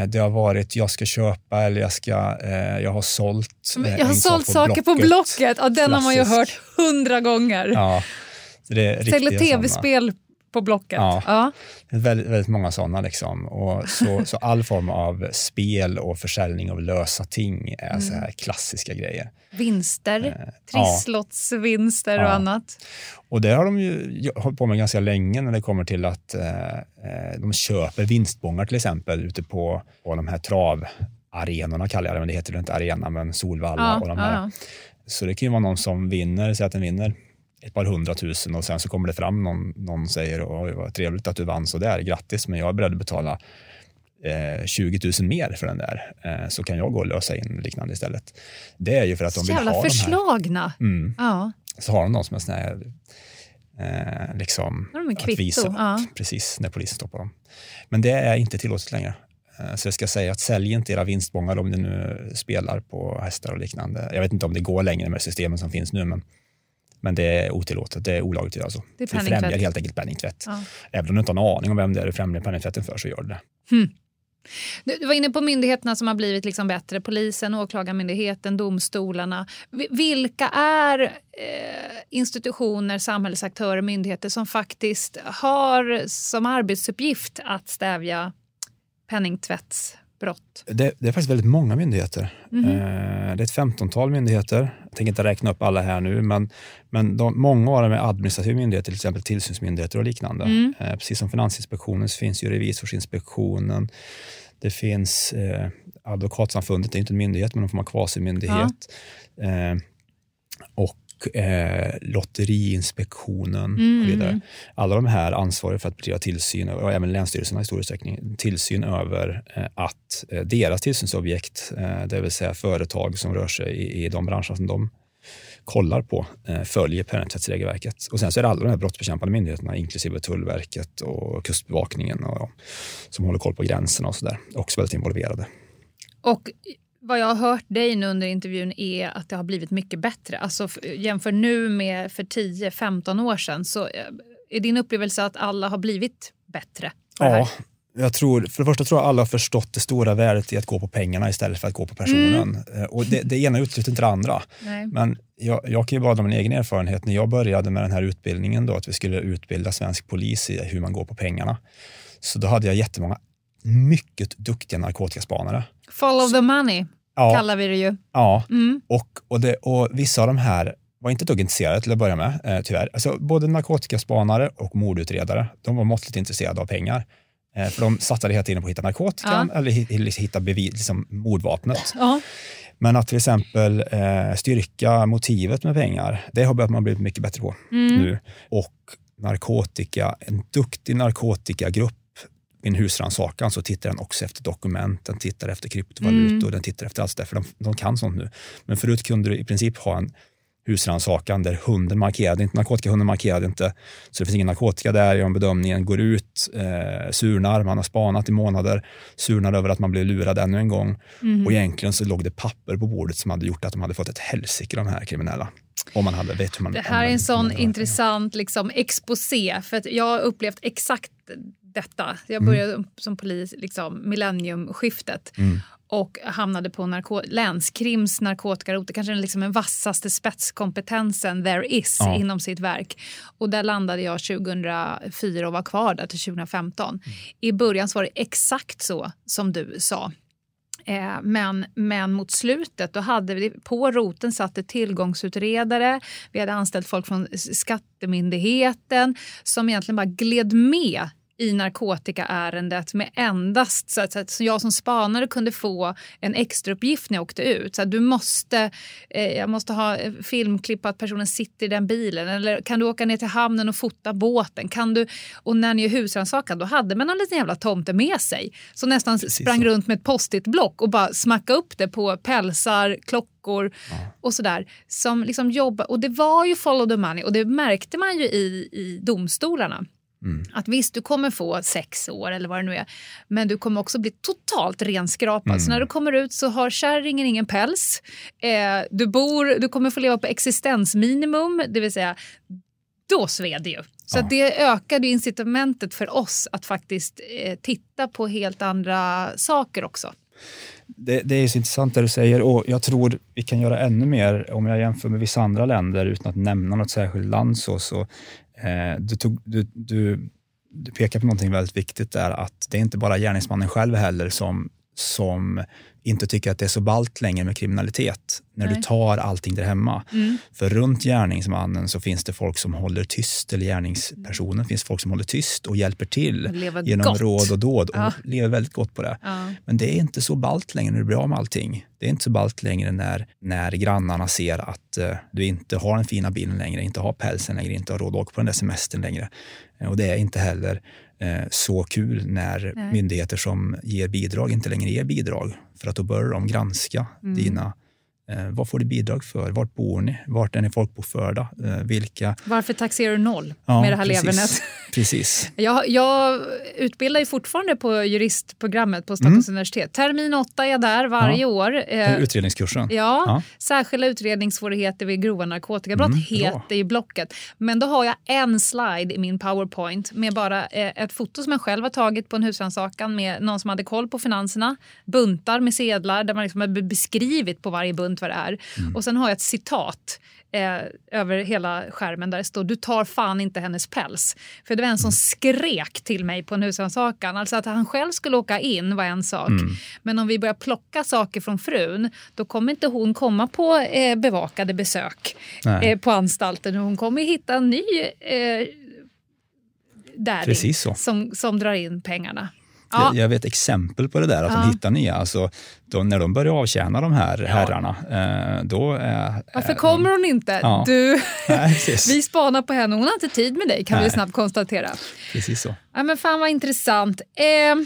det har varit jag ska köpa eller jag, ska, eh, jag har sålt. eh, Jag har sålt saker på Blocket. Ja, den har man ju Klassisk. hört hundra gånger. Ja, sådana. tv-spel på Blocket. Ja. Ja. Det väldigt, väldigt många sådana. Liksom. Och så, så all form av spel och försäljning av lösa ting är så Mm. här klassiska grejer. Vinster, ja. trisslottsvinster och Ja. annat. Och det har de ju hållit på med ganska länge när det kommer till att eh, eh, de köper vinstbångar till exempel ute på, på de här travarenorna kallar jag det, men det heter ju inte arena, men Solvalla Ja, och de här. Så det kan ju vara någon som vinner, säg att den vinner ett par hundratusen och sen så kommer det fram någon, någon säger oj vad trevligt att du vann så där, grattis men jag är beredd att betala eh, 20 000 mer för den där eh, så kan jag gå och lösa in liknande istället. Det är ju för att de vill jävla ha de här. förslagna. Mm, Ja. så har de någon som en sån här eh, liksom de en att kvitto? visa Ja. precis när polisen stoppar dem. Men det är inte tillåtet längre. Eh, Så jag ska säga att sälj inte era vinstbångar om ni nu spelar på hästar och liknande. Jag vet inte om det går längre med systemen som finns nu, men, men det är otillåtet. Det är olagligt att göra så. Det det främjar helt enkelt penningtvätt. Ja. Även om du inte har en aning om vem det är du främjar penningtvätten för så gör du det. Du, du var inne på myndigheterna som har blivit liksom bättre. Polisen, Åklagarmyndigheten, domstolarna. Vi- Vilka är eh, institutioner, samhällsaktörer, myndigheter som faktiskt har som arbetsuppgift att stävja penningtvättsbrott? Det, det är faktiskt väldigt många myndigheter. Mhm. Eh, det är ett femtontal myndigheter. Jag tänker inte räkna upp alla här nu, men, men de, många av dem är administrativa myndigheter, till exempel tillsynsmyndigheter och liknande. Mm. Eh, precis som Finansinspektionen så finns ju Revisorsinspektionen. Det finns eh, Advokatsamfundet, det är inte en myndighet, men de får vara kvasimyndighet. Eh, och eh, Lotteriinspektionen Mm, och vidare. Alla de här ansvarar för att bedriva tillsyn, och även länsstyrelserna i stor utsträckning, tillsyn över eh, att eh, deras tillsynsobjekt, eh, det vill säga företag som rör sig i, i de branscher som de kollar på, eh, följer penningtvättsregelverket. Och sen så är det alla de här brottsbekämpande myndigheterna, inklusive Tullverket och Kustbevakningen, och, som håller koll på gränserna och sådär, också väldigt involverade. Och vad jag har hört dig nu under intervjun är att det har blivit mycket bättre. Alltså jämför nu med för 10-15 år sedan så eh, är din upplevelse att alla har blivit bättre? Ja, jag tror, för det första tror jag alla har förstått det stora värdet i att gå på pengarna istället för att gå på personen. Eh, Och det, det ena utesluter inte det andra. Nej. Men jag, jag kan ju bara dra min egen erfarenhet. När jag började med den här utbildningen, då, att vi skulle utbilda svensk polis i hur man går på pengarna, så då hade jag jättemånga mycket duktiga narkotikaspanare. Follow the money Ja, kallar vi det ju. ja. Mm. Och, och, det, och vissa av de här var inte ett dugg intresserade till att börja med, eh, tyvärr. Alltså, både narkotikaspanare och mordutredare, de var måttligt intresserade av pengar. Eh, för de satsade hela tiden på att hitta narkotikan eller hi- hitta bevis, liksom mordvapnet. Ja. Men att till exempel eh, styrka motivet med pengar, det har man blivit mycket bättre på Mm. nu. Och narkotika, en duktig narkotikagrupp en husrannsakan så tittar den också efter dokument, den tittar efter kryptovalutor, Mm. den tittar efter allt det för de, de kan sånt nu. Men förut kunde du i princip ha en husrannsakan där hunden markerade inte, narkotikahunden markerade inte, så det finns ingen narkotika där, gör en bedömningen, går ut, eh, surnar, man har spanat i månader, surnar över att man blev lurad ännu en gång Mm. och egentligen så låg det papper på bordet som hade gjort att de hade fått ett helsike de här kriminella. Om man hade vet hur man Det här är en sån intressant liksom, exposé, för att jag har upplevt exakt detta. Jag började som polis liksom, millenniumskiftet Mm. och hamnade på narko- länskrims narkotikarotel, kanske liksom den vassaste spetskompetensen there is Ja. inom sitt verk. Och där landade jag 2004 och var kvar där till 2015. Mm. I början så var det exakt så som du sa. Eh, men, men mot slutet då hade vi på roten satt det tillgångsutredare. Vi hade anställt folk från Skattemyndigheten som egentligen bara gled med i narkotikaärendet med endast så att, så att jag som spanare kunde få en extrauppgift när jag åkte ut. Så att du måste, eh, jag måste ha filmklipp på att personen sitter i den bilen eller kan du åka ner till hamnen och fota båten? Kan du, och när ni gör husrannsakan då hade man en liten jävla tomte med sig som nästan sprang så. runt med ett post-it-block och bara smacka upp det på pälsar, klockor och sådär. Som liksom jobba, och det var ju follow the money och det märkte man ju i, i domstolarna. Att visst, du kommer få sex år eller vad det nu är, men du kommer också bli totalt renskrapad. Så när du kommer ut så har kärringen ingen päls. Eh, du, bor, du kommer få leva på existensminimum, det vill säga då sved det ju. Så Ja. det ökade incitamentet för oss att faktiskt eh, titta på helt andra saker också. Det, det är så intressant det du säger och jag tror vi kan göra ännu mer om jag jämför med vissa andra länder utan att nämna något särskilt land. Så, så, Eh, du, tog, du, du, du pekar på någonting väldigt viktigt där att det är inte bara gärningsmannen själv heller som, som inte tycker att det är så ballt längre med kriminalitet när Nej. du tar allting där hemma. För runt gärningsmannen så finns det folk som håller tyst, eller gärningspersonen finns folk som håller tyst och hjälper till Och genom gott. råd och dåd och Ja. lever väldigt gott på det. Ja. Men det är inte så ballt längre när du blir av med allting. Det är inte så ballt längre när, när grannarna ser att eh, du inte har den fina bilen längre, inte har pälsen längre, inte har råd att åka på den där semestern längre. Eh, och det är inte heller så kul när Nej. myndigheter som ger bidrag inte längre ger bidrag. För att då börjar de granska Mm. dina Eh, vad får du bidrag för? Vart bor ni? Vart är ni folkbokförda? Eh, vilka? Varför taxerar du noll Ja, med det här precis. levernet? (laughs) Precis. Jag, jag utbildar ju fortfarande på juristprogrammet på Stockholms universitet. Termin åtta är jag där varje Ja. år. Eh, Utredningskursen. Ja, Ja. särskilda utredningssvårigheter vid grova narkotikabrott Mm, heter ju blocket. Men då har jag en slide i min powerpoint med bara eh, ett foto som jag själv har tagit på en husrannsakan med någon som hade koll på finanserna. Buntar med sedlar där man liksom har be- beskrivit på varje bunt vad det är. Mm. Och sen har jag ett citat eh, över hela skärmen där det står du tar fan inte hennes päls. För det var en som skrek till mig på en husrannsakan. Alltså att han själv skulle åka in var en sak. Mm. Men om vi börjar plocka saker från frun då kommer inte hon komma på eh, bevakade besök eh, på anstalten. Hon kommer hitta en ny eh, så. som, som drar in pengarna. Ja. Jag, vet exempel på det där, att Ja. de hittar nya. Alltså, då, när de börjar avtjäna de här herrarna, eh, då är... Varför är kommer hon inte? Ja. Du, Nej, (laughs) vi spanar på henne. Hon har inte tid med dig kan vi Nej. snabbt konstatera. Precis så. Ja, men fan vad intressant. Eh,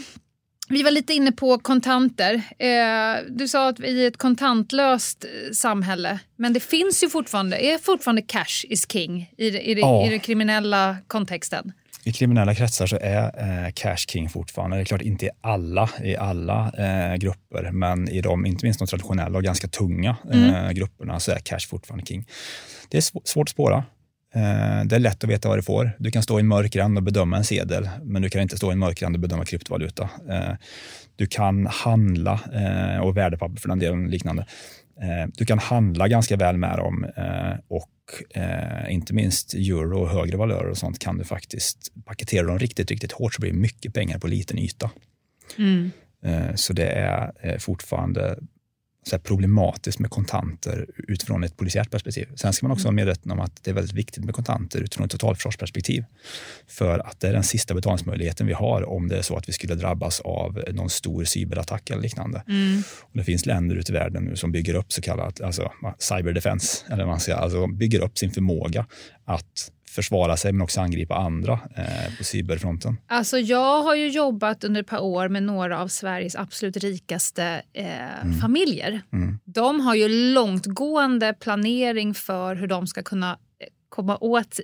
vi var lite inne på kontanter. Eh, du sa att vi är ett kontantlöst eh, samhälle. Men det finns ju fortfarande, är fortfarande cash is king i, i, det, Ja. i den kriminella kontexten. I kriminella kretsar så är eh, cash king fortfarande. Det är klart inte i alla, i alla eh, grupper, men i de, inte minst de traditionella och ganska tunga eh, grupperna så är cash fortfarande king. Det är sv- svårt att spåra. Eh, det är lätt att veta vad du får. Du kan stå i en mörk rand och bedöma en sedel, men du kan inte stå i en mörk rand och bedöma kryptovaluta. Eh, du kan handla, eh, och värdepapper för den delen liknande. Du kan handla ganska väl med dem och eh, inte minst euro och högre valörer och sånt kan du faktiskt paketera dem riktigt, riktigt hårt så blir det mycket pengar på liten yta. Mm. Eh, så det är eh, fortfarande så problematiskt med kontanter utifrån ett polisiärt perspektiv. Sen ska man också vara medveten om att det är väldigt viktigt med kontanter utifrån ett totalförsvarsperspektiv. För att det är den sista betalningsmöjligheten vi har om det är så att vi skulle drabbas av någon stor cyberattack eller liknande. Mm. Och det finns länder ute i världen nu som bygger upp så kallat alltså, cyberdefense, eller man säger, alltså bygger upp sin förmåga att försvara sig men också angripa andra eh, på cyberfronten? Alltså jag har ju jobbat under ett par år med några av Sveriges absolut rikaste eh, mm. familjer. Mm. De har ju långtgående planering för hur de ska kunna komma åt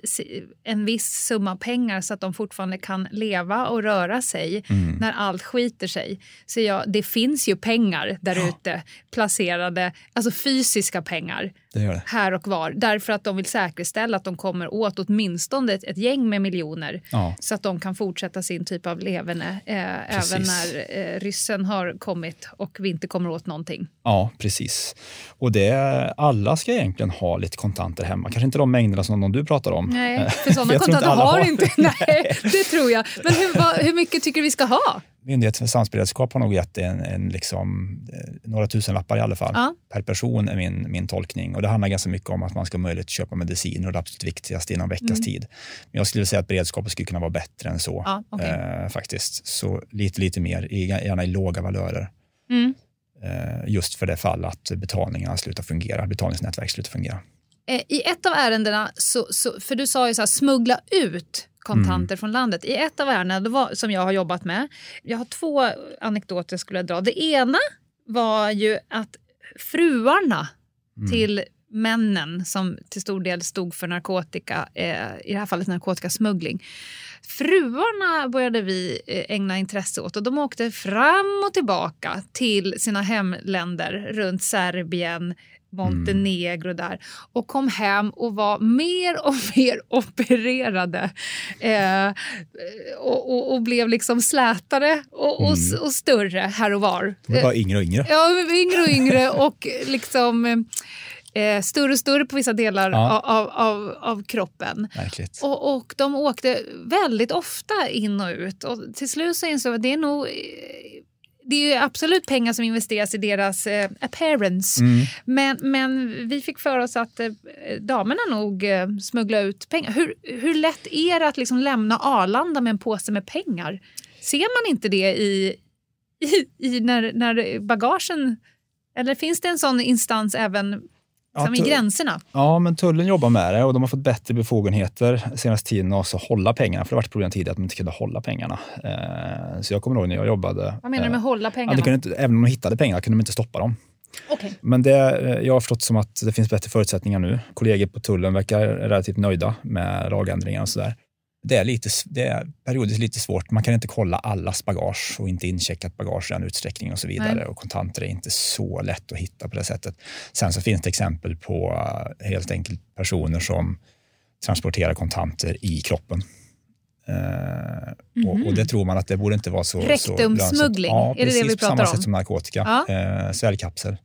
en viss summa pengar så att de fortfarande kan leva och röra sig mm. när allt skiter sig. Så ja, det finns ju pengar där ute placerade, alltså fysiska pengar det det. här och var. Därför att de vill säkerställa att de kommer åt åtminstone ett, ett gäng med miljoner ja. så att de kan fortsätta sin typ av leverne eh, även när eh, ryssen har kommit och vi inte kommer åt någonting. Ja, precis. Och det, alla ska egentligen ha lite kontanter hemma. Kanske inte de mängderna som de du pratar om. Nej, (laughs) för sådana kontanter har, har inte. (laughs) Nej, det tror jag. Men hur, vad, hur mycket tycker du vi ska ha? Myndigheten för samhällsberedskap har nog gett en, en liksom, eh, några tusen lappar i alla fall ja. per person är min, min tolkning. Och Det handlar ganska mycket om att man ska att köpa mediciner och det absolut viktigaste inom veckas mm. tid. Men jag skulle säga att beredskapet skulle kunna vara bättre än så. Ja, okay. eh, faktiskt. Så lite, lite mer, gärna i låga valörer. Mm. Eh, just för det fall att betalningarna slutar fungera, betalningsnätverk slutar fungera. Eh, I ett av ärendena, så, så, för du sa ju så här, smuggla ut kontanter mm. från landet. I ett av ärendena som jag har jobbat med, jag har två anekdoter skulle jag dra. Det ena var ju att fruarna mm. till männen som till stor del stod för narkotika, eh, i det här fallet narkotikasmuggling. Fruarna började vi eh, ägna intresse åt och de åkte fram och tillbaka till sina hemländer runt Serbien, Montenegro där och kom hem och var mer och (laughs) mer opererade eh, och, och, och, blev liksom slätare och, och, mm. och större här och var. De var bara yngre och yngre. Ja, yngre och yngre och liksom eh, större och större på vissa delar ja. av, av, av kroppen. Och, och de åkte väldigt ofta in och ut och till slut så insåg jag att det är nog det är ju absolut pengar som investeras i deras eh, appearance. Mm. Men, men vi fick för oss att eh, damerna nog eh, smuggla ut pengar. Hur, hur lätt är det att liksom lämna Arlanda med en påse med pengar? Ser man inte det i, i, i när, när bagagen... Eller finns det en sån instans även som ja, i gränserna. Ja, men tullen jobbar med det och de har fått bättre befogenheter senaste tiden att hålla pengarna. För det har varit problem tidigare att de inte kunde hålla pengarna. Eh, så jag kommer ihåg när jag jobbade. Vad menar du med eh, hålla pengarna? Ja, inte, även om de hittade pengarna kunde de inte stoppa dem. Okay. Men det, eh, jag har förstått som att det finns bättre förutsättningar nu. Kollegor på tullen verkar relativt nöjda med lagändringar och sådär det är, lite, det är periodiskt lite svårt. Man kan inte kolla allas bagage och inte incheckat bagage i den utsträckning och så vidare. Nej. Och kontanter är inte så lätt att hitta på det sättet. Sen så finns det exempel på uh, helt enkelt personer som transporterar kontanter i kroppen. Uh, mm -hmm. och, och, det tror man att det borde inte vara så Rektumsmuggling, ja, är det det vi pratar om? på samma sätt som narkotika. Ja. Uh, sväljkapsel. Uh,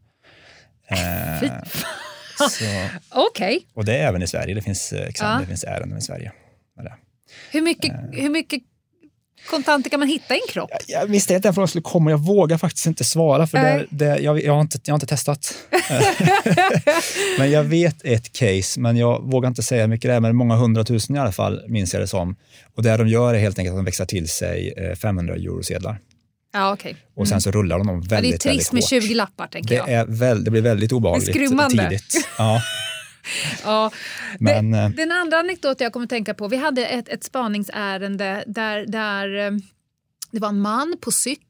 (laughs) Okej. Okay. Och det är även i Sverige. Det finns, exempel, ja. det finns ärenden i Sverige. Med det. Hur mycket, uh. hur mycket kontanter kan man hitta i en kropp? Jag, jag visste att den frågan skulle komma. Jag vågar faktiskt inte svara för det, det, jag, jag, har inte, jag har inte testat. (laughs) men jag vet ett case, men jag vågar inte säga hur mycket det är, men många hundratusen i alla fall, minns jag det som. Och det de gör är helt enkelt att de växlar till sig 500 eh, eurosedlar. Ja, okay. mm. Och sen så rullar de dem väldigt, väldigt hårt. Det är trist med 20 lappar, tänker det jag. Är väl, det blir väldigt obehagligt tidigt. Ja. (laughs) (laughs) ja. Men, det, eh, den andra anekdoten jag kommer att tänka på, vi hade ett, ett spaningsärende där, där eh, det var en man på cykel.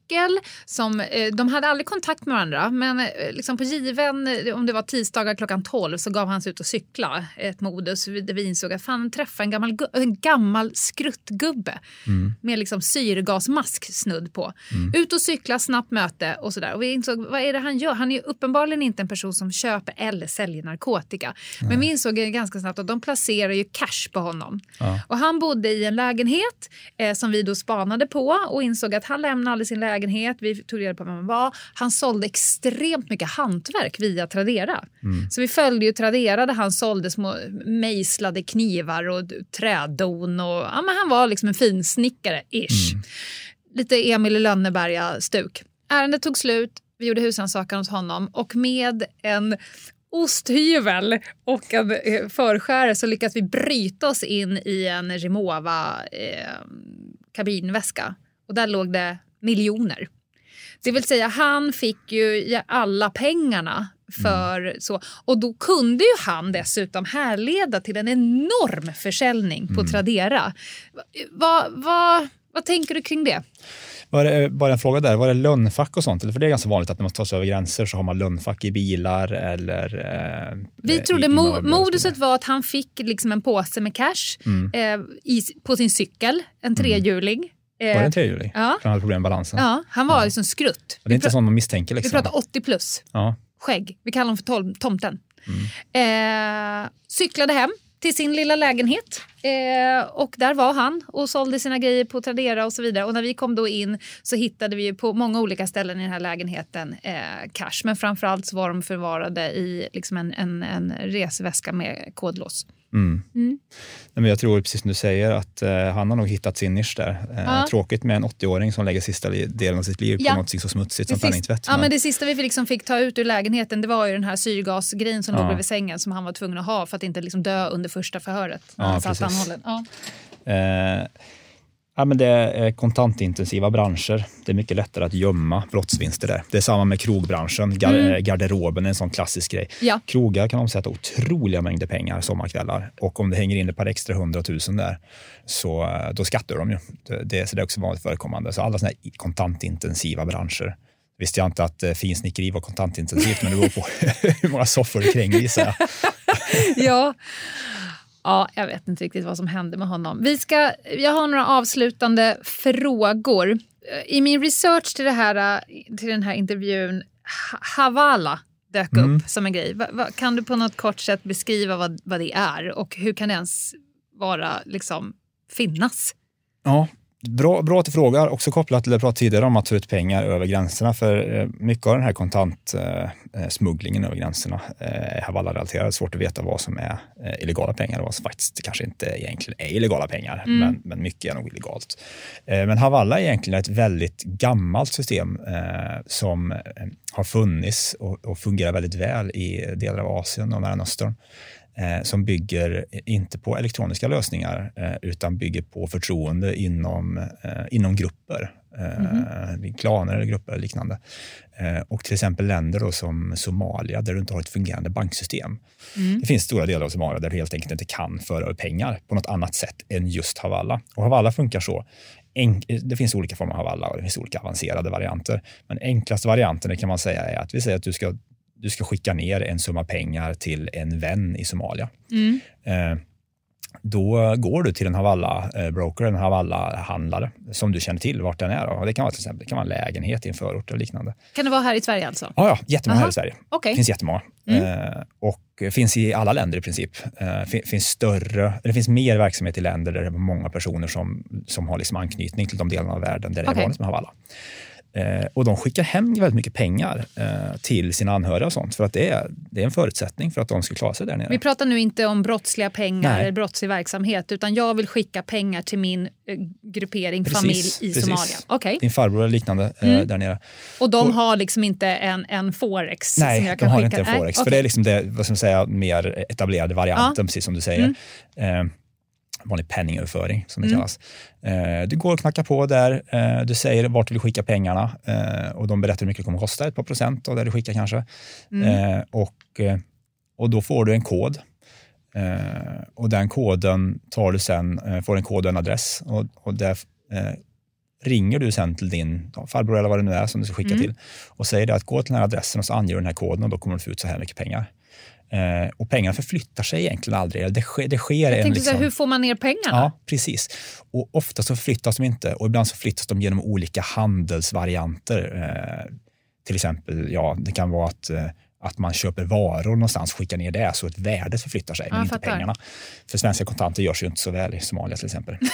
Som, eh, de hade aldrig kontakt med varandra men eh, liksom på given, eh, om det var tisdagar klockan 12 så gav han sig ut och cykla ett modus där vi insåg att fan träffa en gammal, en gammal skruttgubbe mm. med liksom syrgasmask snudd på. Mm. Ut och cykla, snabbt möte och sådär. Och vi insåg vad är det han gör? Han är uppenbarligen inte en person som köper eller säljer narkotika. Mm. Men vi insåg ganska snabbt att de placerar ju cash på honom. Ja. Och han bodde i en lägenhet eh, som vi då spanade på och insåg att han lämnade aldrig sin lägenhet. Vi tog reda på vem han var. Han sålde extremt mycket hantverk via Tradera. Mm. Så vi följde ju Tradera där han sålde små mejslade knivar och trädon. Och, ja, men han var liksom en finsnickare, ish. Mm. Lite Emil i Lönneberga-stuk. Ärendet tog slut. Vi gjorde husrannsakan hos honom och med en osthyvel och en eh, förskärare så lyckades vi bryta oss in i en Rimowa eh, kabinväska. Och där låg det miljoner. Det vill säga, han fick ju alla pengarna för mm. så. Och då kunde ju han dessutom härleda till en enorm försäljning på mm. Tradera. Vad, vad, vad tänker du kring det? Var det, bara en fråga där, var det lönnfack och sånt? För det är ganska vanligt att när man tar sig över gränser så har man lönnfack i bilar eller... Eh, Vi trodde mo moduset var att han fick liksom en påse med cash mm. eh, i, på sin cykel, en mm. trehjuling. Var det en trehjuling? Ja. För han hade problem med balansen? Ja, han var ja. liksom skrutt. Det är inte sånt man misstänker. Liksom. Vi pratar 80 plus. Ja. Skägg. Vi kallar honom för tomten. Mm. Eh, cyklade hem till sin lilla lägenhet. Eh, och där var han och sålde sina grejer på Tradera och så vidare. Och när vi kom då in så hittade vi på många olika ställen i den här lägenheten eh, cash. Men framförallt så var de förvarade i liksom en, en, en resväska med kodlås. Mm. Mm. Nej, men jag tror precis som du säger att eh, han har nog hittat sin nisch där. Eh, ja. Tråkigt med en 80-åring som lägger sista delen av sitt liv ja. på något så smutsigt som penningtvätt. Ja, men... men det sista vi liksom fick ta ut ur lägenheten det var ju den här syrgasgrejen som ja. låg bredvid sängen som han var tvungen att ha för att inte liksom dö under första förhöret. Ja, han satt anhållen. Ja. Eh, Ja, men det är kontantintensiva branscher. Det är mycket lättare att gömma brottsvinster där. Det är samma med krogbranschen. Gar mm. Garderoben är en sån klassisk grej. Ja. Krogar kan omsätta otroliga mängder pengar sommarkvällar och om det hänger in ett par extra hundratusen där så eh, då skattar de ju. Det, så det är också vanligt förekommande. Så alla såna här kontantintensiva branscher visste jag inte att eh, finsnickeri var kontantintensivt, men det beror på (laughs) hur många soffor det kränger gissar jag. (laughs) ja. Ja, jag vet inte riktigt vad som hände med honom. Vi ska, jag har några avslutande frågor. I min research till, det här, till den här intervjun, Havala dök mm. upp som en grej. Va, va, kan du på något kort sätt beskriva vad, vad det är och hur kan det ens vara, liksom, finnas? Ja, Bra, bra att du frågar, också kopplat till det jag pratade tidigare om att ta ut pengar över gränserna. För eh, mycket av den här kontantsmugglingen över gränserna är Havala-relaterad. Svårt att veta vad som är eh, illegala pengar och vad som faktiskt kanske inte egentligen är illegala pengar. Mm. Men, men mycket är nog illegalt. Eh, men Havala är egentligen ett väldigt gammalt system som har funnits och, och fungerar väldigt väl i delar av Asien och Mellanöstern eh, som bygger inte på elektroniska lösningar eh, utan bygger på förtroende inom, eh, inom grupper. Mm. klaner eller grupper eller liknande. Eh, och till exempel länder som Somalia där du inte har ett fungerande banksystem. Mm. Det finns stora delar av Somalia där du helt enkelt inte kan föra över pengar på något annat sätt än just Havala. Och Havala funkar så. det finns olika former av Havala och det finns olika avancerade varianter. Men enklaste varianten kan man säga är att vi säger att du ska du ska skicka ner en summa pengar till en vän i Somalia. Mm. Eh, då går du till en Havala-broker, en Havala-handlare som du känner till vart den är. Det kan vara till exempel det kan vara en lägenhet i en förort eller liknande. Kan det vara här i Sverige alltså? Ja, ja jättemånga Aha. här i Sverige. Okay. Det finns jättemånga. Mm. Eh, och finns i alla länder i princip. Eh, finns större, det finns mer verksamhet i länder där det är många personer som, som har liksom anknytning till de delarna av världen där det okay. är vanligt med Havala. Eh, och de skickar hem väldigt mycket pengar eh, till sina anhöriga och sånt för att det är, det är en förutsättning för att de ska klara sig där nere. Vi pratar nu inte om brottsliga pengar Nej. eller brottslig verksamhet utan jag vill skicka pengar till min eh, gruppering, precis, familj i precis. Somalia. Okay. Din farbror eller liknande mm. där nere. Och de och, har liksom inte en, en forex? Nej, som jag de har skicka. inte en forex. Nej, för det är liksom det vad ska man säga, mer etablerade varianten, ja. precis som du säger. Mm. Vanlig penningöverföring som det mm. kallas. Eh, du går och knackar på där, eh, du säger vart du vill skicka pengarna eh, och de berättar hur mycket det kommer att kosta, ett par procent av det du skickar kanske. Mm. och, och då får du en kod. och den koden tar du sen, får en kod och en adress och, och där ringer du sen till din farbror eller vad det nu är som du ska skicka mm. till och säger att gå till den här adressen och så anger du den här koden och då kommer du få ut så här mycket pengar. Eh, och pengarna förflyttar sig egentligen aldrig. Det sker, det sker Jag en, liksom, hur får man ner pengarna? Ja, precis. Och ofta så förflyttas de inte och ibland så flyttas de genom olika handelsvarianter. Eh, till exempel, ja, det kan vara att eh, att man köper varor någonstans, skickar ner det så att värdet förflyttar sig, men inte fattar. pengarna. För svenska kontanter görs ju inte så väl i Somalia till exempel. (laughs)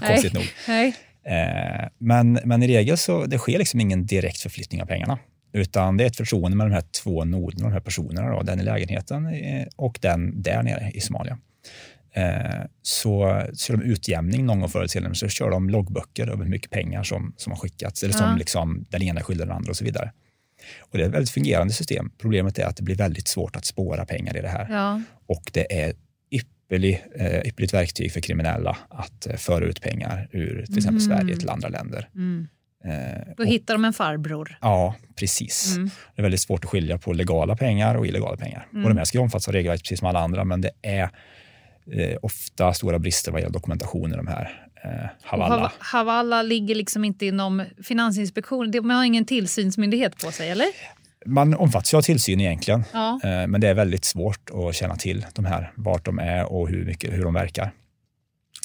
(laughs) Konstigt nog. Nej. Eh, men, men i regel så det sker liksom ingen direkt förflyttning av pengarna. Utan det är ett förtroende med de här två noderna, de här personerna, då, den i lägenheten eh, och den där nere i Somalia. Eh, så kör de utjämning någon gång förr eller senare, så kör de loggböcker över hur mycket pengar som, som har skickats, eller som ja. liksom, den ena skyller den andra och så vidare. Och det är ett väldigt fungerande system. Problemet är att det blir väldigt svårt att spåra pengar i det här. Ja. Och det är ypperlig, eh, ypperligt verktyg för kriminella att föra ut pengar ur till exempel Sverige till andra länder. Mm. Eh, Då och- hittar de en farbror. Ja, precis. Mm. Det är väldigt svårt att skilja på legala pengar och illegala pengar. Mm. Och de här ska omfattas av regelverket precis som alla andra, men det är eh, ofta stora brister vad gäller dokumentation i de här eh, Havala. Hav- Havala ligger liksom inte inom Finansinspektionen. Man har ingen tillsynsmyndighet på sig, eller? Man omfattas ju av tillsyn egentligen, Ja. eh, men det är väldigt svårt att känna till de här, vart de är och hur, mycket, hur de verkar.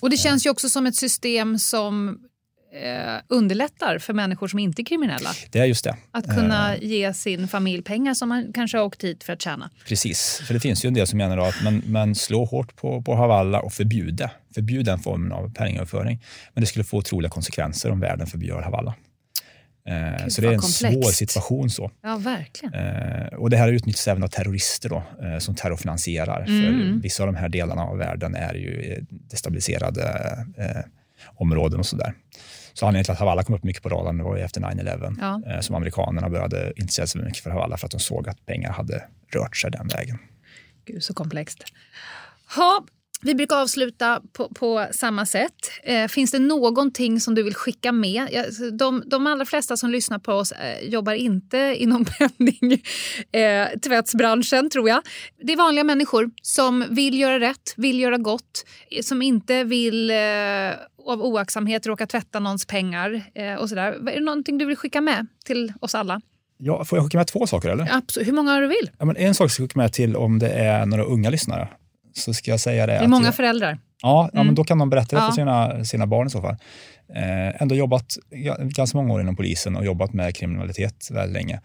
Och det känns ju också som ett system som eh, underlättar för människor som inte är kriminella. Det är just det. Att kunna Eh, ge sin familj pengar som man kanske har åkt hit för att tjäna. Precis, för det finns ju en del som menar att men, men slå hårt på, på Havala och förbjuda, förbjud den formen av penningöverföring. Men det skulle få otroliga konsekvenser om världen förbjöd Havala. Eh, Gud, så det är en komplext. svår situation. så. Ja, verkligen. Eh, och det här utnyttjas även av terrorister då, eh, som terrorfinansierar. Mm. För vissa av de här delarna av världen är ju destabiliserade områden och sådär. Så anledningen till att Havala kom upp mycket på radarn var ju efter 9-11 Ja. eh, som amerikanerna började intressera sig mycket för Havala för att de såg att pengar hade rört sig den vägen. Gud, så komplext. Ha, vi brukar avsluta på, på samma sätt. Eh, finns det någonting som du vill skicka med? Ja, De, de allra flesta som lyssnar på oss eh, jobbar inte inom (laughs) penning, eh, tror jag. Det är vanliga människor som vill göra rätt, vill göra gott, eh, som inte vill eh, av oaktsamhet råka tvätta någons pengar. Eh, och sådär. Är det någonting du vill skicka med till oss alla? Ja, får jag skicka med två saker? eller? Absolut. Hur många du vill. Ja, men en sak ska jag skicka med till om det är några unga lyssnare. Så ska jag säga det. Det är många jag, föräldrar. Ja, ja Mm. men då kan de berätta det Ja. för sina, sina barn i så fall. Eh, ändå jobbat ga- ganska många år inom polisen och jobbat med kriminalitet väldigt länge.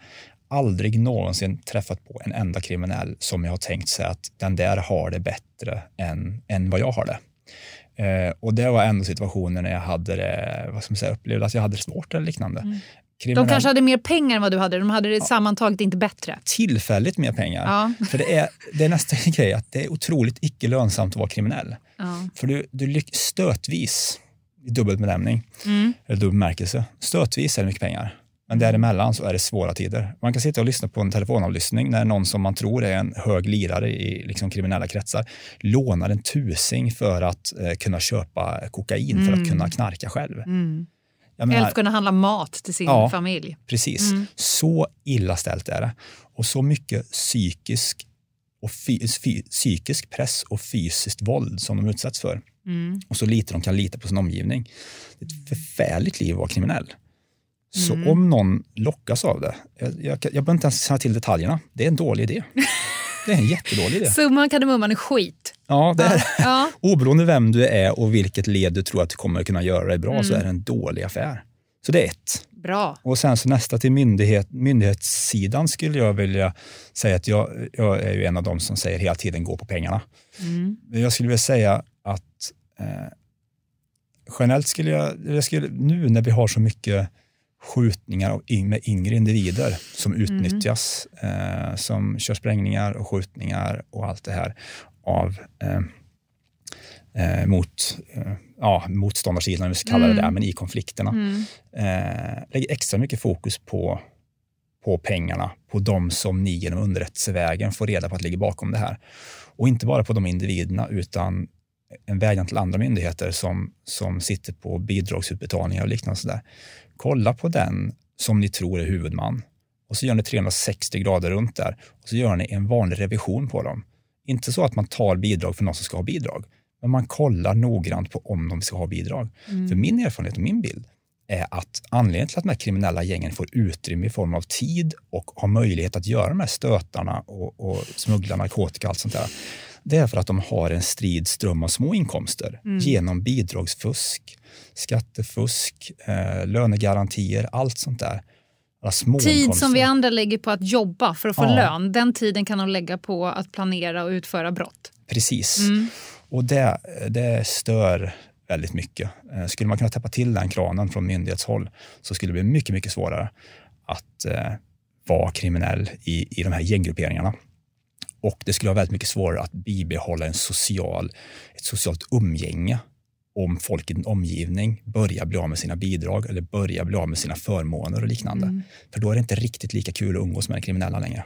Aldrig någonsin träffat på en enda kriminell som jag har tänkt sig att den där har det bättre än, än vad jag har det. Eh, och det var ändå situationer när jag hade det, vad ska man säga, upplevde att jag hade det svårt eller liknande. Mm. De Kriminell- kanske hade mer pengar än vad du hade. De hade det sammantaget inte bättre. tillfälligt mer pengar. Ja. För det är, det är nästa (laughs) grej, att det är otroligt icke lönsamt att vara kriminell. Ja. För du, du stötvis, i dubbelbenämning, Mm. eller dubbelmärkelse, stötvis är det mycket pengar. Men däremellan så är det svåra tider. Man kan sitta och lyssna på en telefonavlyssning när någon som man tror är en hög lirare i liksom kriminella kretsar lånar en tusing för att eh, kunna köpa kokain för att kunna knarka själv. Mm. Menar, Eller kunna handla mat till sin Ja. familj. Precis. Så illa ställt är det. Och så mycket psykisk, och psykisk press och fysiskt våld som de utsätts för. Mm. Och så lite de kan lita på sin omgivning. Det är ett förfärligt liv att vara kriminell. Så om någon lockas av det, jag, jag, jag behöver inte ens känna till detaljerna. Det är en dålig idé. (laughs) Det är en jättedålig idé. Summan kardemumman är skit. Ja, det är, Ja. Oberoende vem du är och vilket led du tror att du kommer kunna göra dig bra så är det en dålig affär. Så det är ett. Bra. Och sen så nästa till myndighet, myndighetssidan skulle jag vilja säga att jag, jag är ju en av dem som säger hela tiden gå på pengarna. Men Jag skulle vilja säga att eh, generellt skulle jag, jag skulle, nu när vi har så mycket skjutningar av med yngre individer som utnyttjas, eh, som kör sprängningar och skjutningar och allt det här av eh, eh, mot eh, ja, motståndarsidan, om vi ska kalla det det, men i konflikterna. Eh, lägger extra mycket fokus på, på pengarna, på de som ni genom underrättelsevägen får reda på att ligger bakom det här. Och inte bara på de individerna, utan en vädjan till andra myndigheter som, som sitter på bidragsutbetalningar och liknande. Sådär. Kolla på den som ni tror är huvudman och så gör ni 360 grader runt där och så gör ni en vanlig revision på dem. Inte så att man tar bidrag för någon som ska ha bidrag, men man kollar noggrant på om de ska ha bidrag. För min erfarenhet och min bild är att anledningen till att de här kriminella gängen får utrymme i form av tid och har möjlighet att göra de här stötarna och, och smuggla narkotika och allt sånt där, det är för att de har en strid ström av små inkomster genom bidragsfusk, skattefusk, eh, lönegarantier, allt sånt där. Tid som vi andra lägger på att jobba för att få Ja. lön, den tiden kan de lägga på att planera och utföra brott. Precis. Mm. Och det, det stör väldigt mycket. Eh, Skulle man kunna täppa till den kranen från myndighetshåll så skulle det bli mycket, mycket svårare att eh, vara kriminell i, i de här gänggrupperingarna. Och det skulle vara väldigt mycket svårare att bibehålla en social, ett socialt umgänge om folk i din omgivning börjar bli av med sina bidrag eller börjar bli av med sina förmåner och liknande. Mm. För då är det inte riktigt lika kul att umgås med kriminella längre.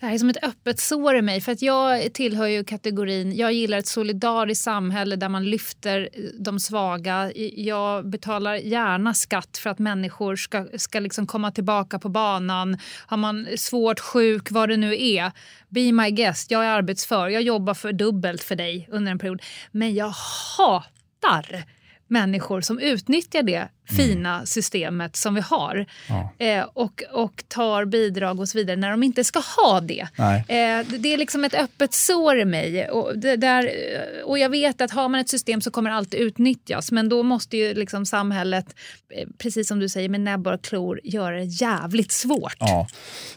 Det här är som ett öppet sår i mig. För att Jag tillhör ju kategorin, jag gillar ett solidariskt samhälle där man lyfter eh, de svaga. Jag betalar gärna skatt för att människor ska, ska liksom komma tillbaka på banan. Har man svårt sjuk, vad det nu är, be my guest. Jag är arbetsför, jag jobbar för dubbelt för dig under en period. Men jag hatar människor som utnyttjar det fina systemet som vi har Ja. eh, och, och tar bidrag och så vidare när de inte ska ha det. Eh, det är liksom ett öppet sår i mig. Och, där, eh, och jag vet att har man ett system så kommer alltid utnyttjas men då måste ju liksom samhället, eh, precis som du säger, med näbbar och klor göra det jävligt svårt. Ja.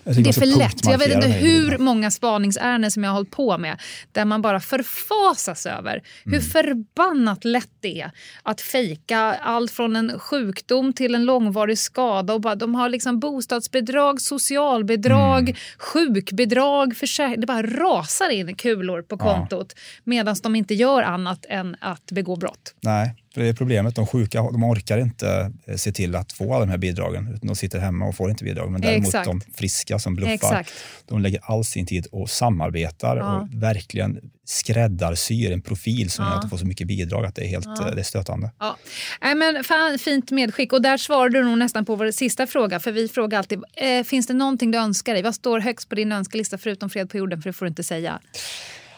Det är för lätt. Jag vet inte hur många spaningsärenden som jag har hållit på med där man bara förfasas över hur förbannat lätt det är att fejka allt från en sjukdom till en långvarig skada. Och bara, de har liksom bostadsbidrag, socialbidrag, sjukbidrag, försäkring. Det bara rasar in kulor på Ja. kontot medan de inte gör annat än att begå brott. Nej, för det är problemet. De sjuka de orkar inte eh, se till att få alla de här bidragen. Utan de sitter hemma och får inte bidrag. Men däremot Exakt. de friska som bluffar, Exakt. de lägger all sin tid och samarbetar Ja. och verkligen skräddarsyr en profil som Ja. gör att de får så mycket bidrag att det är helt Ja. eh, det är stötande. Ja. Nej, men fan, fint medskick. Och där svarade du nog nästan på vår sista fråga. För vi frågar alltid, eh, finns det någonting du önskar dig? Vad står högst på din önskelista förutom fred på jorden? För det får du inte säga.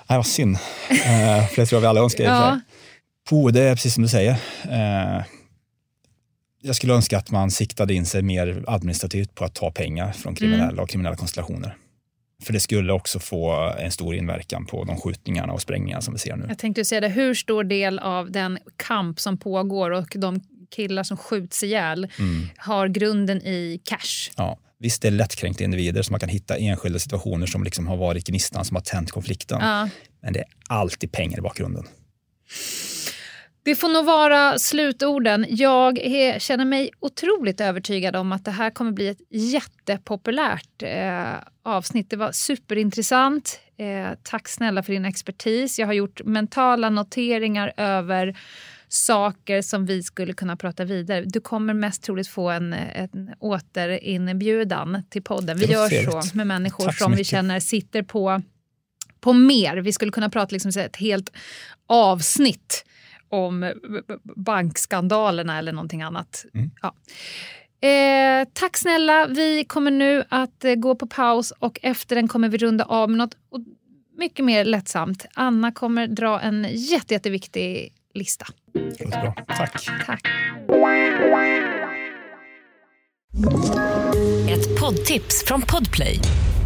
Nej, vad synd. Eh, för det tror jag vi alla önskar. Ja. Sig. Po, det är precis som du säger. Eh, jag skulle önska att man siktade in sig mer administrativt på att ta pengar från kriminella Mm. och kriminella konstellationer. För det skulle också få en stor inverkan på de skjutningarna och sprängningarna som vi ser nu. Jag tänkte säga det, hur stor del av den kamp som pågår och de killar som skjuts ihjäl Mm. har grunden i cash? Ja. Visst, det är lättkränkta individer som man kan hitta enskilda situationer som liksom har varit gnistan som har tänt konflikten. Ja. Men det är alltid pengar i bakgrunden. Det får nog vara slutorden. Jag är, känner mig otroligt övertygad om att det här kommer bli ett jättepopulärt eh, avsnitt. Det var superintressant. Eh, tack snälla för din expertis. Jag har gjort mentala noteringar över saker som vi skulle kunna prata vidare. Du kommer mest troligt få en, en återinbjudan till podden. Vi gör så med människor så som vi känner sitter på, på mer. Vi skulle kunna prata liksom ett helt avsnitt om bankskandalerna eller någonting annat. Mm. Ja. Eh, tack snälla. Vi kommer nu att eh, gå på paus och efter den kommer vi runda av med något och mycket mer lättsamt. Anna kommer dra en jätte, jätteviktig lista. Det bra. Tack. Tack. Ett poddtips från Podplay.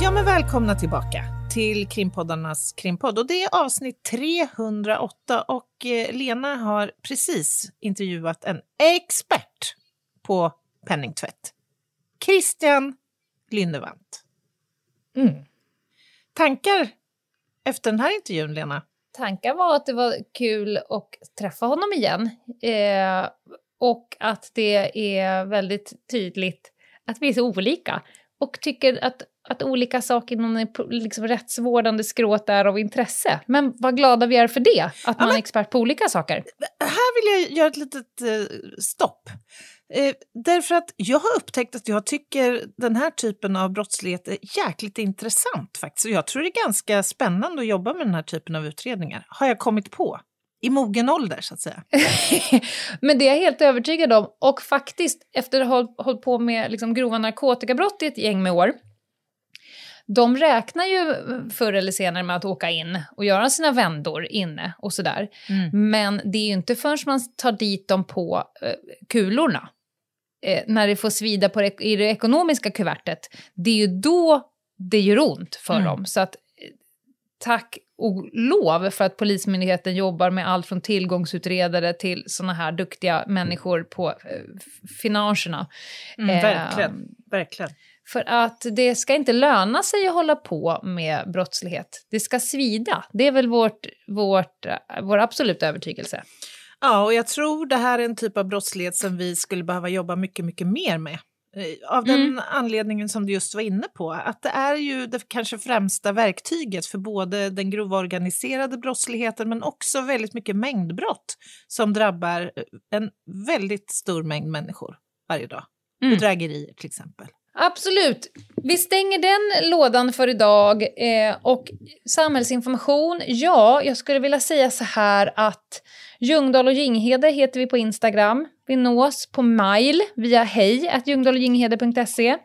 Ja, men välkomna tillbaka till krimpoddarnas krimpodd. Och det är avsnitt 308 och eh, Lena har precis intervjuat en expert på penningtvätt. Christian Lynnevant. Mm. Tankar efter den här intervjun, Lena? Tanken var att det var kul att träffa honom igen. Eh, och att det är väldigt tydligt att vi är så olika. Och tycker att, att olika saker inom det liksom rättsvårdande skrået är av intresse. Men vad glada vi är för det, att man men- är expert på olika saker. Här vill jag göra ett litet eh, stopp. Eh, därför att jag har upptäckt att jag tycker den här typen av brottslighet är jäkligt intressant faktiskt. Och jag tror det är ganska spännande att jobba med den här typen av utredningar. Har jag kommit på. I mogen ålder så att säga. (laughs) Men det är jag helt övertygad om. Och faktiskt, efter att ha håll- hållit på med liksom grova narkotikabrott i ett gäng med år, de räknar ju förr eller senare med att åka in och göra sina vändor inne och sådär. Men det är ju inte förrän man tar dit dem på eh, kulorna, eh, när det får svida på det, i det ekonomiska kuvertet, det är ju då det gör ont för Mm. dem. Så att eh, tack och lov för att Polismyndigheten jobbar med allt från tillgångsutredare till såna här duktiga människor på eh, finanserna. Mm, verkligen, verkligen. För att det ska inte löna sig att hålla på med brottslighet. Det ska svida. Det är väl vårt, vårt, eh, vår absoluta övertygelse. Ja, och jag tror det här är en typ av brottslighet som vi skulle behöva jobba mycket, mycket mer med. Eh, Av den Mm. anledningen som du just var inne på, att det är ju det kanske främsta verktyget för både den grova organiserade brottsligheten men också väldigt mycket mängdbrott som drabbar en väldigt stor mängd människor varje dag. Mm. Bedrägerier till exempel. Absolut. Vi stänger den lådan för idag. Eh, och samhällsinformation, ja, jag skulle vilja säga så här att Ljungdahl och Ginghede heter vi på Instagram. Vi nås på mail via hej ljungdahloginghede.se.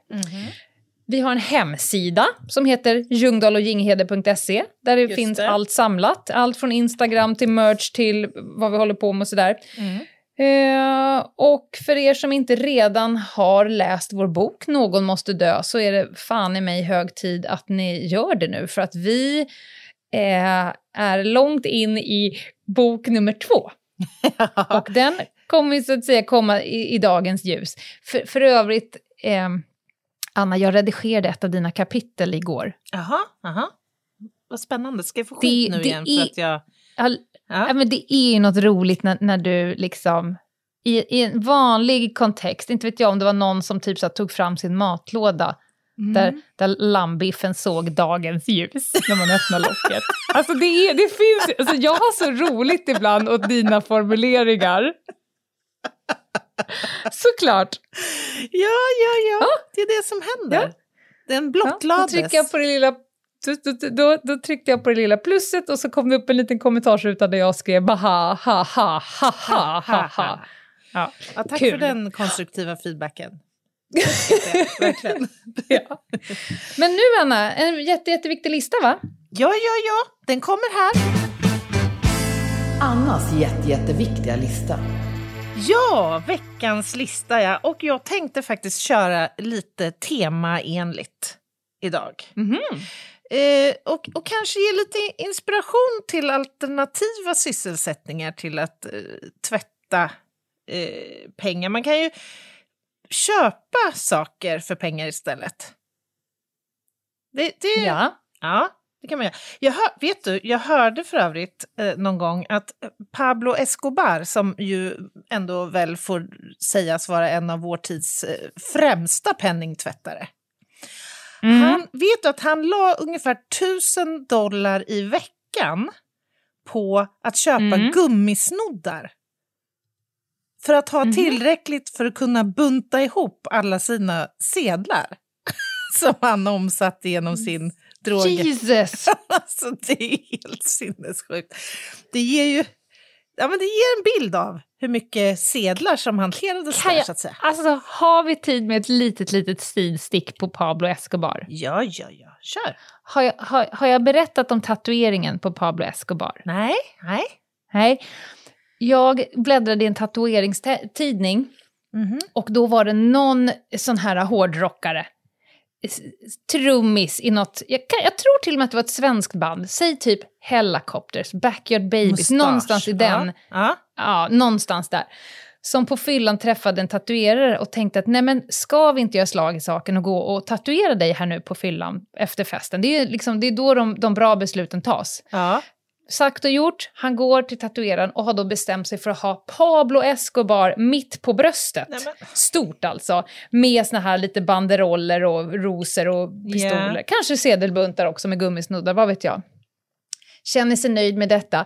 Vi har en hemsida som heter ljungdahloginghede.se där det Just finns det. allt samlat. Allt från Instagram till merch till vad vi håller på med och sådär. Eh, och för er som inte redan har läst vår bok Någon måste dö så är det fan i mig hög tid att ni gör det nu för att vi eh, är långt in i bok nummer två. (laughs) Och den kommer så att säga komma i, i dagens ljus. För, för övrigt, eh, Anna, jag redigerade ett av dina kapitel igår. Jaha, jaha. Vad spännande. Ska jag få Det- skit nu det igen är- för att jag... Ja. Ja, men det är ju något roligt när, när du liksom i, i en vanlig kontext, inte vet jag om det var någon som typ så tog fram sin matlåda där, där lammbiffen såg dagens ljus när man öppnar locket. Alltså det, är, det finns, alltså jag har så roligt ibland åt dina formuleringar. Såklart. Ja, ja, ja. Det är det som händer. Ja. Den Ja, blottlades. tryckte jag på det lilla, då, då, då, då tryckte jag på det lilla plusset och så kom det upp en liten kommentarsruta där jag skrev baha, ha, ha, ha, ha, ha, ha. Ja. Ja, tack Kul. för den konstruktiva feedbacken. (laughs) Verkligen. Ja. Men nu Anna, en jätte, jätteviktig lista va? Ja, ja, ja. Den kommer här. Annas jätte, jätteviktiga lista. Ja, veckans lista ja. Och jag tänkte faktiskt köra lite temaenligt idag. Eh, och, och kanske ge lite inspiration till alternativa sysselsättningar till att eh, tvätta eh, pengar. Man kan ju köpa saker för pengar istället. Det, det, Ja. Ja, det kan man göra. Jag hör, vet du, jag hörde för övrigt eh, någon gång att Pablo Escobar, som ju ändå väl får sägas vara en av vår tids eh, främsta penningtvättare. Han, vet du att han la ungefär tusen dollar i veckan på att köpa Mm. gummisnoddar. För att ha tillräckligt för att kunna bunta ihop alla sina sedlar. (laughs) Som han omsatte genom sin droger. Jesus! (laughs) Alltså det är helt sinnessjukt. Det ger ju ja, men det ger en bild av hur mycket sedlar som hanterades Kan där så att säga. alltså, har vi tid med ett litet, litet sidstick på Pablo Escobar? Ja, ja, ja. Kör. Har jag, har, har jag berättat om tatueringen på Pablo Escobar? Nej, nej. Nej. Jag bläddrade i en tatueringstidning Mhm. och då var det någon sån här hårdrockare, trummis i något, jag, kan, jag tror till och med att det var ett svenskt band, säg typ Hellacopters, Backyard Babies, Mustasch. någonstans i den, Ja, ja. ja, någonstans där. Som på fyllan träffade en tatuerare och tänkte att nej men ska vi inte göra slag i saken och gå och tatuera dig här nu på fyllan efter festen? Det är, liksom, det är då de, de bra besluten tas. ja. Sagt och gjort, han går till tatueraren och har då bestämt sig för att ha Pablo Escobar mitt på bröstet. Nej, men- Stort alltså, med såna här lite banderoller och rosor och pistoler. Ja. Kanske sedelbuntar också med gummisnuddar, vad vet jag. Känner sig nöjd med detta.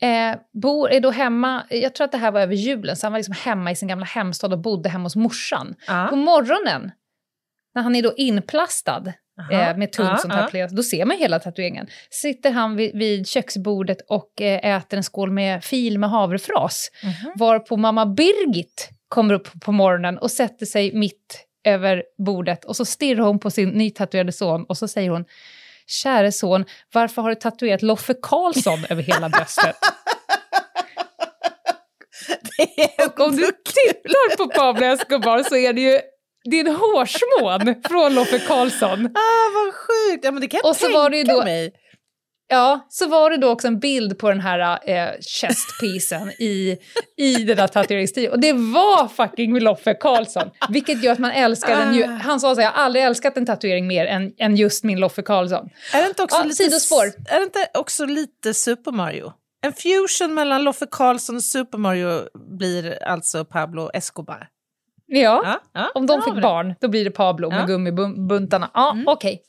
Eh, bor, är då hemma, jag tror att det här var över julen, så han var liksom hemma i sin gamla hemstad och bodde hemma hos morsan. Ja. På morgonen, när han är då inplastad. Eh, med tunt som ja. tatueras, då ser man hela tatueringen. Sitter han vid, vid köksbordet och eh, äter en skål med fil med havrefras, Mhm. varpå mamma Birgit kommer upp på morgonen och sätter sig mitt över bordet och så stirrar hon på sin nytatuerade son och så säger hon Käre son, varför har du tatuerat Loffe Karlsson över hela bröstet? (laughs) Och om du tittar på Pablo Escobar så är det ju det är en hårsmån från Loffe Karlsson. (laughs) Ah, vad sjukt! Ja, men det kan jag Och så tänka var det ju då- mig. Ja, så var det då också en bild på den här eh, chestpiecen i, i den där tatueringstiden. Och det var fucking Loffe Karlsson, vilket gör att man älskar den ju. Han sa så jag har aldrig älskat en tatuering mer än, än just min Loffe Karlsson. Är det inte också Ja, lite, sidospår. Är det inte också lite Super Mario? En fusion mellan Loffe Karlsson och Super Mario blir alltså Pablo Escobar. Ja, Ja, ja, om de fick det. barn, då blir det Pablo Ja. med gummibuntarna. Ja, okej.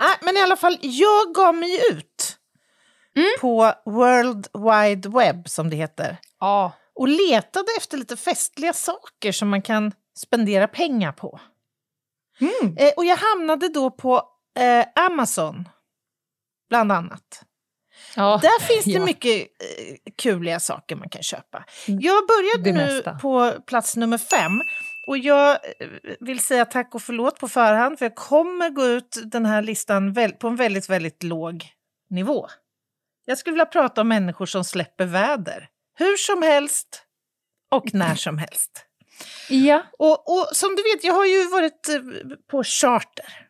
Nej, men i alla fall, jag gav mig ut på World Wide Web, som det heter, Ja. och letade efter lite festliga saker som man kan spendera pengar på. Eh, och jag hamnade då på eh, Amazon, bland annat. Ja. Där finns det ja. mycket eh, kuliga saker man kan köpa. Jag började Det nu mesta. på plats nummer fem. Och jag eh, vill säga tack och förlåt på förhand för jag kommer gå ut den här listan på en väldigt, väldigt låg nivå. Jag skulle vilja prata om människor som släpper väder. Hur som helst och (laughs) när som helst. Ja. Och, och som du vet, jag har ju varit eh, på charter.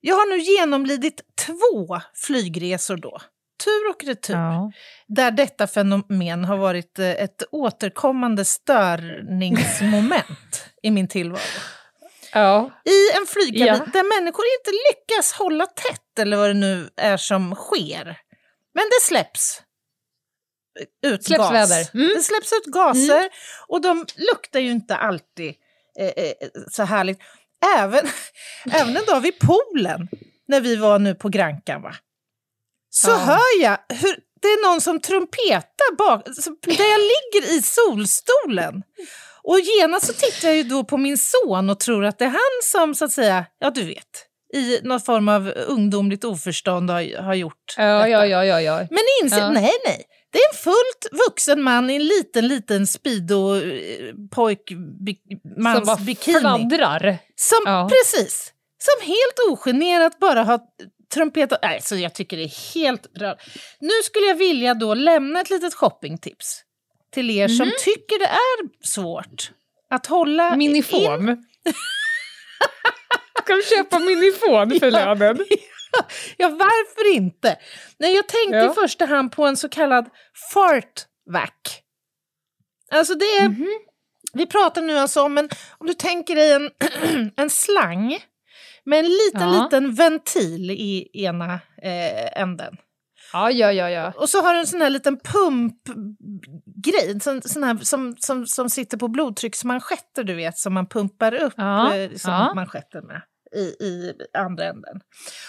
Jag har nu genomlidit två flygresor då. Tur och retur. Ja. Där detta fenomen har varit eh, ett återkommande störningsmoment (laughs) i min tillvaro. ja. I en flygkabin Ja. där människor inte lyckas hålla tätt eller vad det nu är som sker. Men det släpps ut Släpps gas. väder. Mm. Det släpps ut gaser och de luktar ju inte alltid eh, eh, så härligt. Även, (laughs) även en dag vid poolen, när vi var nu på Grankan, va? Så Ja. hör jag hur det är någon som trumpetar bak, där jag ligger i solstolen. Och genast så tittar jag ju då på min son och tror att det är han som, så att säga, ja du vet, i någon form av ungdomligt oförstånd har, har gjort Ja, detta. ja, ja, ja, ja. Men inser, Ja. nej, nej. Det är en fullt vuxen man i en liten, liten speedo eh, Som bara bikini. fladdrar. Som, Ja. Precis. Som helt ogenerat bara har trumpetat. Nej, så jag tycker det är helt rörande. Nu skulle jag vilja då lämna ett litet shoppingtips till er som tycker det är svårt att hålla in Minifon. Ska (laughs) du köpa minifon för lönen? (laughs) Ja, varför inte? Nej, jag tänkte Ja. i första hand på en så kallad fartvac. Alltså det är, vi pratar nu alltså om en, om du tänker dig en, (clears throat) en slang med en liten, Ja. liten ventil i ena eh, änden. Ja, ja, ja, ja. Och så har du en sån här liten pumpgrej sån, sån här, som, som, som sitter på blodtrycksmanschetter, du vet, som man pumpar upp Ja, eh, som ja. manschetten med i, i andra änden.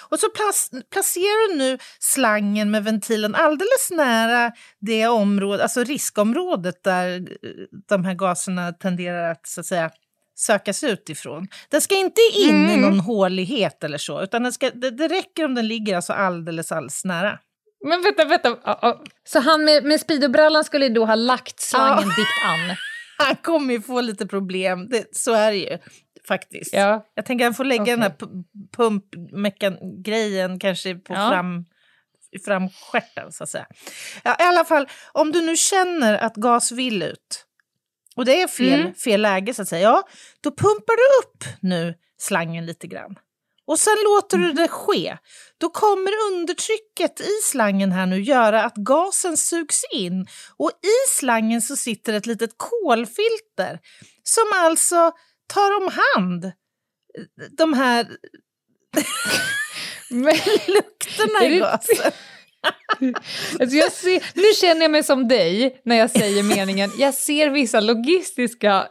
Och så plas- placerar du nu slangen med ventilen alldeles nära det område, alltså riskområdet där eh, de här gaserna tenderar att, så att säga, sökas ut ifrån. Den ska inte in i Mm. någon hålighet eller så, utan den ska, det, det räcker om den ligger alltså alldeles, alldeles nära. Men vänta, vänta. Ja, ja. Så han med, med speedobrallan skulle då ha lagt slangen Ja. dikt an? (laughs) Han kommer ju få lite problem, det, så är det ju faktiskt. Ja. Jag tänker att han får lägga Okej. den här pu- pumpmeckan-grejen kanske på Ja. fram, i framstjärten så att säga. Ja, I alla fall, om du nu känner att gas vill ut och det är fel, Mm. fel läge så att säga, ja, då pumpar du upp nu slangen lite grann. Och sen låter Mm. du det ske. Då kommer undertrycket i slangen här nu göra att gasen sugs in och i slangen så sitter ett litet kolfilter som alltså tar om hand de här (laughs) (laughs) lukterna i gasen alltså jag ser, nu känner jag mig som dig när jag säger meningen. Jag ser vissa logistiska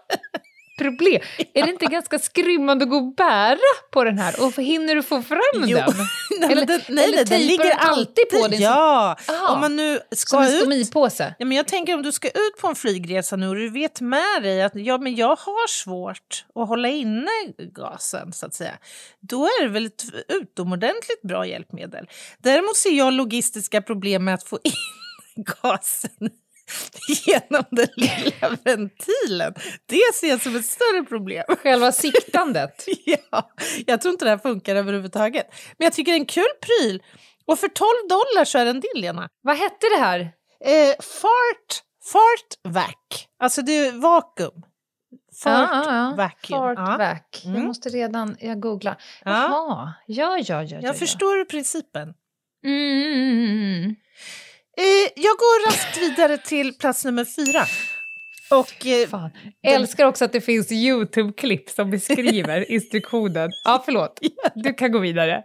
problem. Är det inte ganska skrymmande att gå och bära på den här? Och hinner du få fram Jo. den? (laughs) Nej, Eller- den, nej, eller den ligger alltid på den? Ja, Aha. om man nu Som ska en ut stomipåse? Ja, men jag tänker om du ska ut på en flygresa nu och du vet med dig att ja, men jag har svårt att hålla inne gasen, så att säga. Då är det väl ett utomordentligt bra hjälpmedel. Däremot ser jag logistiska problem med att få in (laughs) gasen (laughs) genom den lilla ventilen. Det ser jag som ett större problem. Själva (laughs) siktandet? Ja, jag tror inte det här funkar överhuvudtaget. Men jag tycker det är en kul pryl. Och för 12 dollar så är den din, Lena. Vad hette det här? Eh, fart, fart vac. Alltså det är vakuum. Fart Ja, ja, ja. vacuum. Fart Ja. vac. Jag Mm. måste redan... Jag googlar. Ja. Jaha. Ja, ja, ja. ja, Jag förstår du principen? Mm. Eh, jag går raskt vidare till plats nummer fyra. Och, eh, Fan. Älskar också att det finns YouTube-klipp som beskriver (laughs) instruktionen. Ja, förlåt. Du kan gå vidare.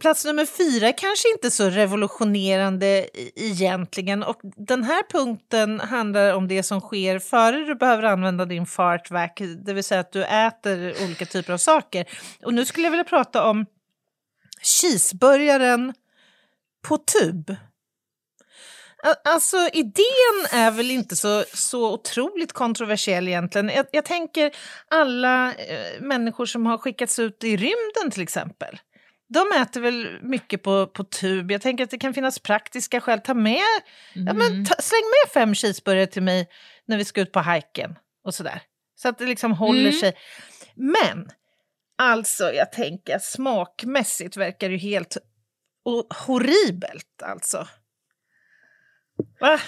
Plats nummer fyra kanske inte så revolutionerande egentligen och den här punkten handlar om det som sker före du behöver använda din fartvac, det vill säga att du äter olika typer av saker. Och nu skulle jag vilja prata om cheeseburgaren på tub. Alltså idén är väl inte så, så otroligt kontroversiell egentligen. Jag, jag tänker alla eh, människor som har skickats ut i rymden till exempel. De äter väl mycket på, på tub. Jag tänker att det kan finnas praktiska skäl. Ta med, ja, men ta, släng med fem cheeseburgare till mig när vi ska ut på hajken och sådär. Så att det liksom håller Mm. sig. Men alltså, jag tänker smakmässigt verkar det ju helt horribelt alltså. Va?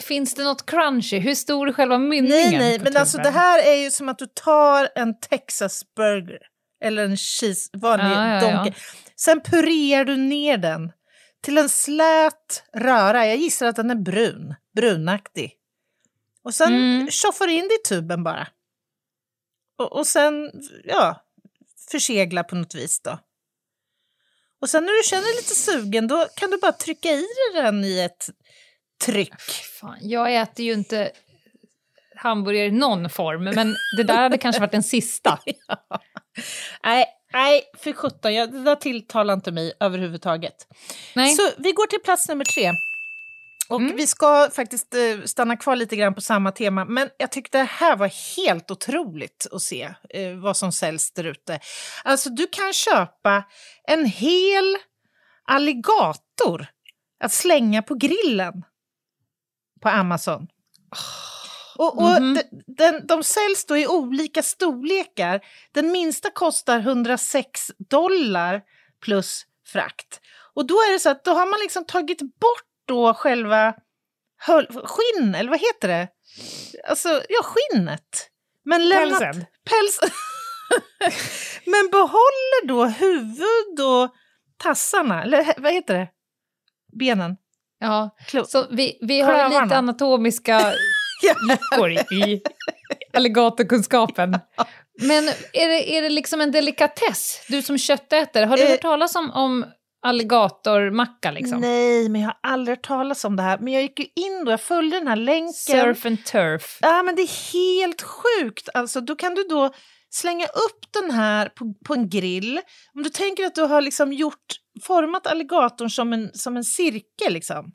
Finns det något crunchy? Hur stor är själva mynningen? Nej, nej, men alltså det här är ju som att du tar en Texas burger eller en cheese, vanlig Ja, ja, ja. Sen purerar du ner den till en slät röra. Jag gissar att den är brun, brunaktig. Och sen Mm. tjoffar du in det i tuben bara. Och, och sen, ja, försegla på något vis då. Och sen när du känner lite sugen, då kan du bara trycka i den i ett tryck. Fan, jag äter ju inte hamburgare i någon form, men det där hade kanske varit den sista. (laughs) Nej, nej, för sjutton, jag- det där tilltalar inte mig överhuvudtaget. Nej. Så vi går till plats nummer tre. Och vi ska faktiskt eh, stanna kvar lite grann på samma tema, men jag tyckte det här var helt otroligt att se eh, vad som säljs där ute. Alltså, du kan köpa en hel alligator att slänga på grillen på Amazon. Och, och Mhm. de, den, de säljs då i olika storlekar. Den minsta kostar 106 dollar plus frakt. Och då är det så att då har man liksom tagit bort då själva skinn, eller vad heter det? Alltså, ja, skinnet. Men lämnat, Pälsen. Päls. (laughs) Men behåller då huvud och tassarna, eller vad heter det? Benen. Ja, Klo- så vi, vi har Klövarna. lite anatomiska (laughs) luckor i alligatorkunskapen. (laughs) Men är det, är det liksom en delikatess, du som köttätare? Har du Eh. hört talas om, om alligatormacka? Liksom? Nej, men jag har aldrig hört talas om det här. Men jag gick ju in då, jag följde den här länken. Surf and turf. Ja, men det är helt sjukt. Alltså, då kan du då slänga upp den här på, på en grill. Om du tänker att du har liksom gjort, format alligatorn som en, som en cirkel. Liksom.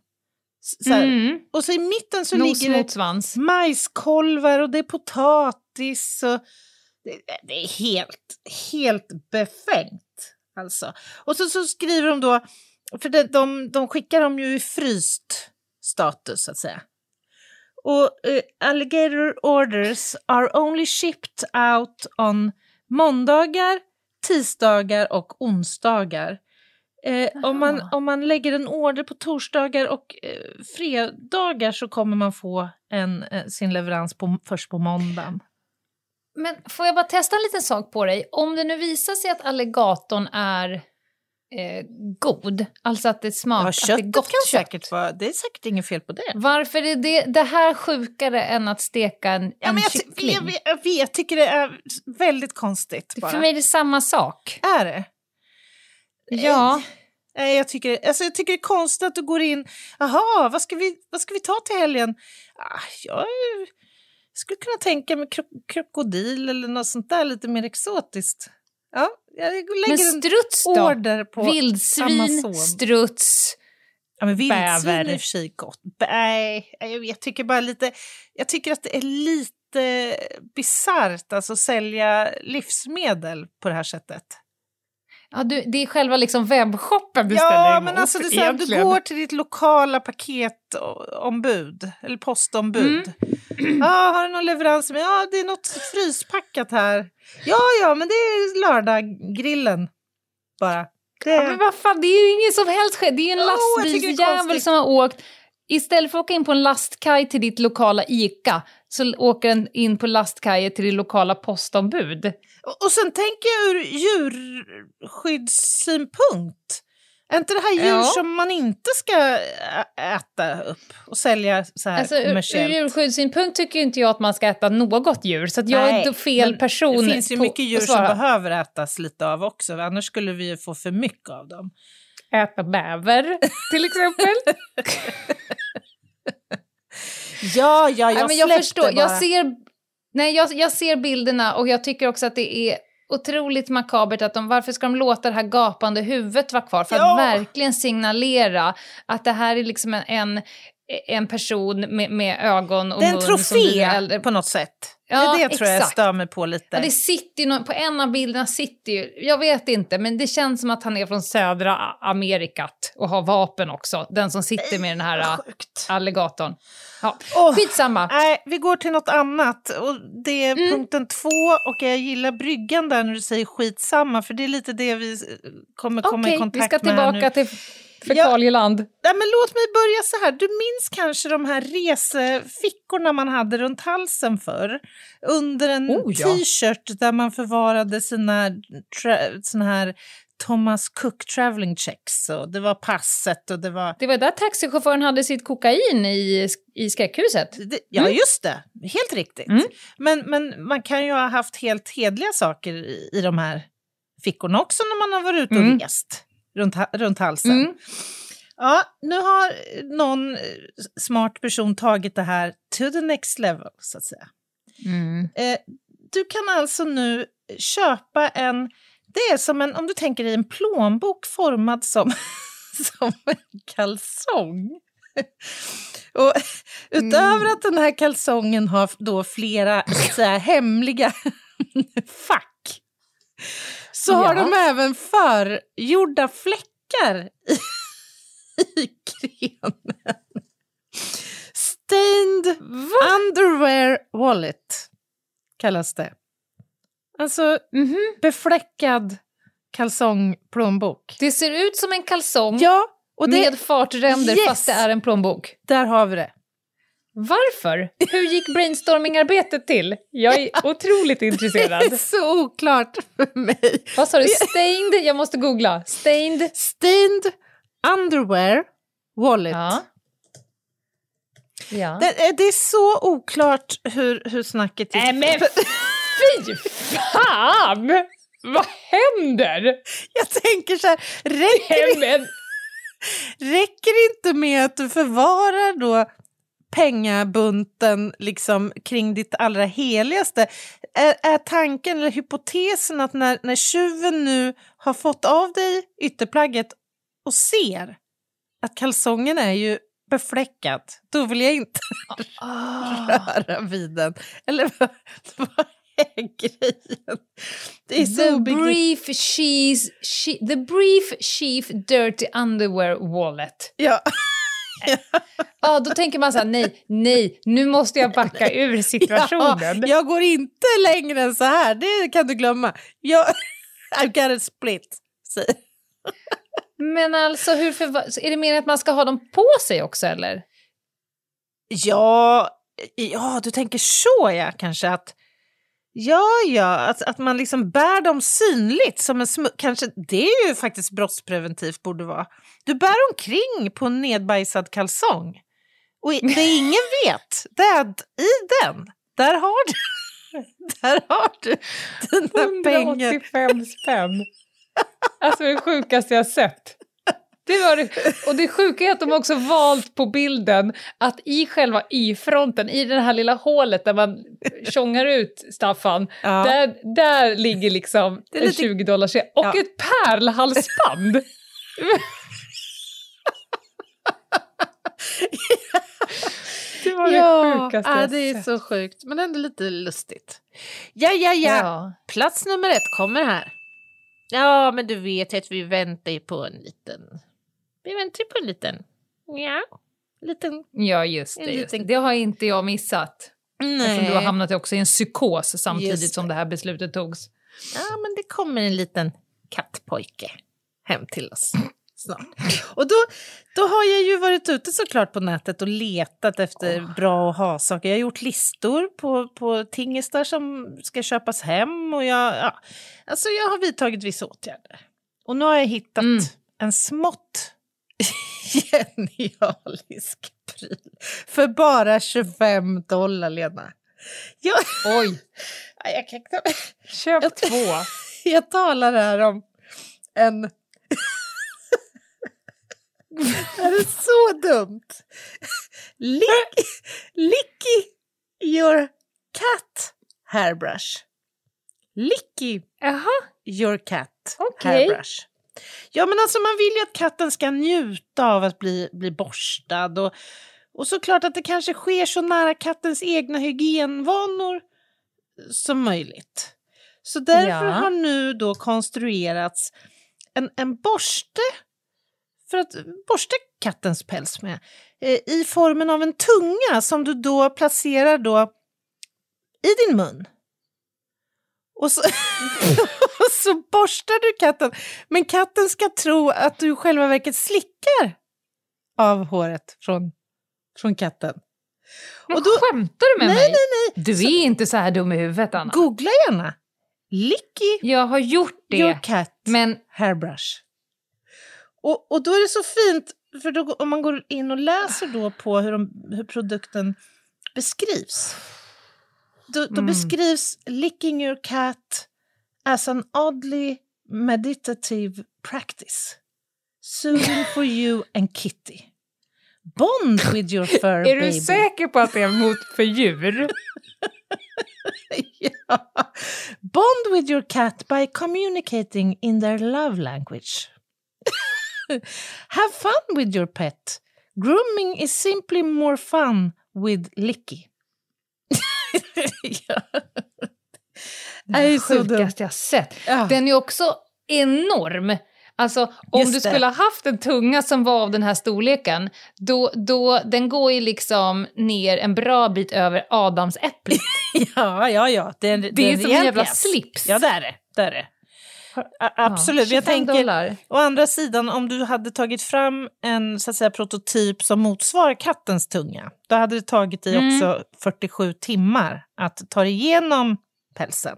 Så. Mm. Och så i mitten så Nos ligger det svans. majskolvar och det är potatis. Och det, det är helt, helt befängt. Alltså. Och så, så skriver de då, för det, de, de skickar dem ju i fryst status så att säga. Och eh, alligator orders are only shipped out on måndagar, tisdagar och onsdagar. Eh, om, man, om man lägger en order på torsdagar och eh, fredagar så kommer man få en, eh, sin leverans på, först på måndagen. Men får jag bara testa en liten sak på dig? Om det nu visar sig att alligatorn är eh, god, alltså att det smakar, Ja, att det är gott kan kött. säkert vara, det är säkert inget fel på det. Varför är det, det här sjukare än att steka en, Ja, en men jag, kyckling? jag, jag vet, jag tycker det är väldigt konstigt. Bara. För mig är det samma sak. Är det? Ja. Nej, jag tycker, alltså jag tycker det är konstigt att du går in, jaha, vad ska vi, vad ska vi ta till helgen? Ah, jag skulle kunna tänka mig kro krokodil eller något sånt där lite mer exotiskt. Ja, jag Men lägger en struts då? order på Vildsvin, Amazon. struts. Ja, men vildsvin bäver. är i och för sig gott. Nej, jag tycker bara lite... Jag tycker att det är lite bisarrt alltså, att sälja livsmedel på det här sättet. Ja, du, det är själva liksom webbshoppen du ställer Ja, emot men alltså det är så här, du går till ditt lokala paketombud, eller postombud. Mm. Ja, har du någon leverans? med? Ja, det är något fryspackat här. Ja, ja, men det är lördaggrillen bara. Det... Ja, men vad fan, det är ju ingen som helst skäl. Det är ju en lastbilsjävel som har åkt. Istället för att åka in på en lastkaj till ditt lokala ICA så åker den in på lastkajen till ditt lokala postombud. Och, sen tänker jag ur djurskyddssynpunkt. Är inte det här djur Ja. som man inte ska äta upp och sälja så här Alltså, ur, ur kommersiellt? djurskyddssynpunkt tycker inte jag att man ska äta något djur, så jag Nej, är fel person Det finns ju på- mycket djur som behöver ätas lite av också, annars skulle vi ju få för mycket av dem. Äta bäver, till exempel. (laughs) Ja, ja, jag, Nej, men jag förstår. Jag bara. ser, nej, jag, jag ser bilderna och jag tycker också att det är otroligt makabert att de, varför ska de låta det här gapande huvudet vara kvar? För Ja. att verkligen signalera att det här är liksom en, en, en person med, med ögon och Det är en mun trofé på något sätt. Ja, det tror jag jag exakt. stör mig på lite. Ja, det sitter ju nå- på en av bilderna sitter ju, jag vet inte, men det känns som att han är från södra Amerikat och har vapen också. Den som sitter med den här ä, Sjukt. alligatorn. Ja, Åh, skitsamma. Nej, vi går till något annat. Och det är Mm. punkten två och jag gillar bryggan där när du säger skitsamma för det är lite det vi kommer komma Okej, i kontakt vi ska med här tillbaka till fekalieland. Nej, men låt mig börja så här. Du minns kanske de här resefickorna man hade runt halsen för Under en Oh, ja. t-shirt där man förvarade sina såna här Thomas Cook traveling checks. Och det var passet och det var... Det var där taxichauffören hade sitt kokain i, i skräckhuset. Det, ja, just det. Helt riktigt. Mm. Men, men man kan ju ha haft helt hedliga saker i, i de här fickorna också när man har varit ute och Mm. rest runt, runt halsen. Mm. Ja, nu har någon eh, smart person tagit det här to the next level, så att säga. Mm. Eh, du kan alltså nu köpa en... Det är som en, om du tänker dig en plånbok formad som, (laughs) som en kalsong. (laughs) Och utöver att den här kalsongen har då flera så säga, hemliga (laughs) fack så har Ja. de även förgjorda fläckar i, i grenen. Stained underwear wallet kallas det. Alltså Mhm. befläckad kalsongplånbok. Det ser ut som en kalsong Ja, och det, med fartränder Yes! fast det är en plånbok. där har vi det. Varför? Hur gick brainstormingarbetet till? Jag är (laughs) otroligt Det är intresserad. så oklart för mig. Vad sa du? Stained? Jag måste googla. Stained? Stained underwear wallet. Ja. Ja. Det, är- det är så oklart hur, hur snacket gick. Nej men fy fan! Vad händer? Jag tänker så här, räcker, Nej, men, räcker det inte med att du förvarar då pengabunten liksom kring ditt allra heligaste? Är, är tanken eller hypotesen att när, när tjuven nu har fått av dig ytterplagget och ser att kalsongen är ju befläckad, då vill jag inte (laughs) röra vid den. Eller vad, (laughs) vad är grejen? Det är så the brief she's, she, the brief chief dirty underwear wallet. Ja. Ja, då tänker man så här, nej, nej, nu måste jag backa (laughs) ur situationen. Ja, jag går inte längre än så här, det kan du glömma. Jag, (laughs) I've got a split. säger- Men alltså, hur är det meningen att man ska ha dem på sig också eller? Ja, ja, du tänker så ja, kanske att Ja, ja, att, att man liksom bär dem synligt som en smu- kanske Det är ju faktiskt brottspreventivt borde vara. Du bär omkring på en nedbajsad kalsong. Och det ingen vet, det är att i den, där har du, (laughs) där har du dina pengar. 185 spänn. Alltså det sjukaste jag sett. Det var det. Och det sjuka är att de också valt på bilden att i själva y-fronten, i det här lilla hålet där man tjongar ut Staffan, Ja. där, där ligger liksom en lite- 20 dollars Och Ja. ett pärlhalsband! (laughs) (laughs) det var det sjukaste ja, jag det är sett. så sjukt, men ändå lite lustigt. Ja, ja, ja. Ja. Plats nummer ett kommer här. Ja, men du vet att vi väntar ju på en liten... Vi väntar ju på en liten... Ja, liten... Ja, just det. Just liten- det har inte jag missat. Nej. Eftersom du har hamnat också i en psykos samtidigt som det här beslutet togs. Ja, men det kommer en liten kattpojke hem till oss snart. Och då, då har jag ju varit ute såklart på nätet och letat efter bra att ha-saker. Jag har gjort listor på, på tingestar som ska köpas hem och jag, ja, alltså jag har vidtagit vissa åtgärder. Och nu har jag hittat Mm. en smått (laughs) genialisk pryl för bara 25 dollar, Lena. Jag, Oj, (laughs) jag kan köp Jag- två. (laughs) Jag talar här om en... det är så dumt. Lick, licky your cat hairbrush. Licky Jaha, your cat Okej. hairbrush. Ja, men alltså man vill ju att katten ska njuta av att bli, bli borstad och, och såklart att det kanske sker så nära kattens egna hygienvanor som möjligt. Så därför Ja. har nu då konstruerats en, en borste för att borsta kattens päls med eh, i formen av en tunga som du då placerar då i din mun. Och så, (laughs) och så borstar du katten. Men katten ska tro att du i själva verket slickar av håret från, från katten. Men Och då- skämtar du med Nej, mig? nej, nej. Du är inte så här dum i huvudet, Anna. Googla gärna. Licky Jag har gjort det, your cat men hairbrush. Och, och då är det så fint, för då, om man går in och läser då på hur, de, hur produkten beskrivs. Då, då Mm. beskrivs licking your cat as an oddly meditative practice. Soothing for you and Kitty. Bond with your fur (laughs) är baby. du säker på att det är mot för djur? (laughs) ja. Bond with your cat by communicating in their love language. (laughs) Have fun with your pet. Grooming is simply more fun with Licky. (laughs) ja. Det är det så dumt. sjukaste jag sett. Ja. Den är också enorm. Alltså om Just du det. skulle ha haft en tunga som var av den här storleken, då, då, den går ju liksom ner en bra bit över adamsäpplet. (laughs) ja, ja, ja. Det det Det är som en jävla slips. Ja, det är det. det, är det. Absolut. Ja, jag 25 tänker, dollar. å andra sidan, om du hade tagit fram en så att säga, prototyp som motsvarar kattens tunga, då hade det tagit dig Mm. också 47 timmar att ta dig igenom pälsen,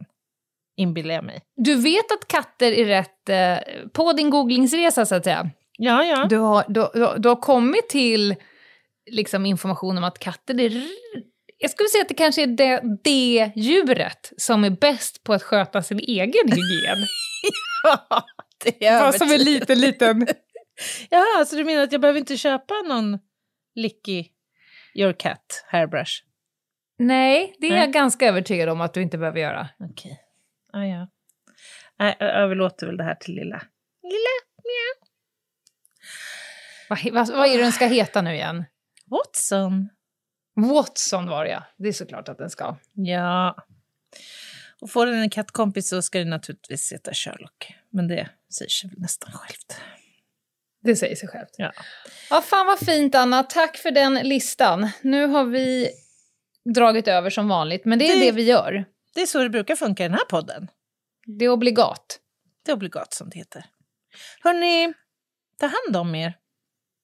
inbillar jag mig. Du vet att katter är rätt eh, på din googlingsresa så att säga. Ja, ja. Du har, du, du, du har kommit till liksom, information om att katter är... Jag skulle säga att det kanske är det, det djuret som är bäst på att sköta sin egen hygien. Det är Bara som en liten, liten... (laughs) Ja, så du menar att jag behöver inte köpa någon Licky Your Cat hairbrush? Nej, det är Nej. jag ganska övertygad om att du inte behöver göra. Okej. Ah, ja. Jag överlåter väl det här till lilla... Lilla mjau. Vad, vad, vad är det den ska heta nu igen? Watson. Watson var det ja. Det är såklart att den ska. Ja. Och får den en kattkompis så ska den naturligtvis heta Sherlock. Men det säger sig nästan självt. Det säger sig självt. Ja. Ja, fan vad fint Anna. Tack för den listan. Nu har vi dragit över som vanligt, men det är Det- det vi gör. Det är så det brukar funka i den här podden. Det är obligat. Det är obligat som det heter. Hörni, ta hand om er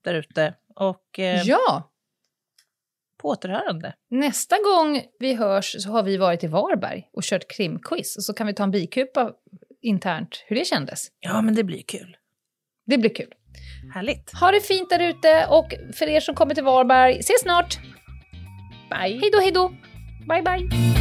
där ute och eh, Ja, på återhörande. nästa gång vi hörs så har vi varit i Varberg och kört krimquiz. Och så kan vi ta en bikupa internt hur det kändes. Ja, men det blir kul. Det blir kul. Härligt. Ha det fint där ute och för er som kommer till Varberg, ses snart! Bye. Hej då, hej då! Bye, bye!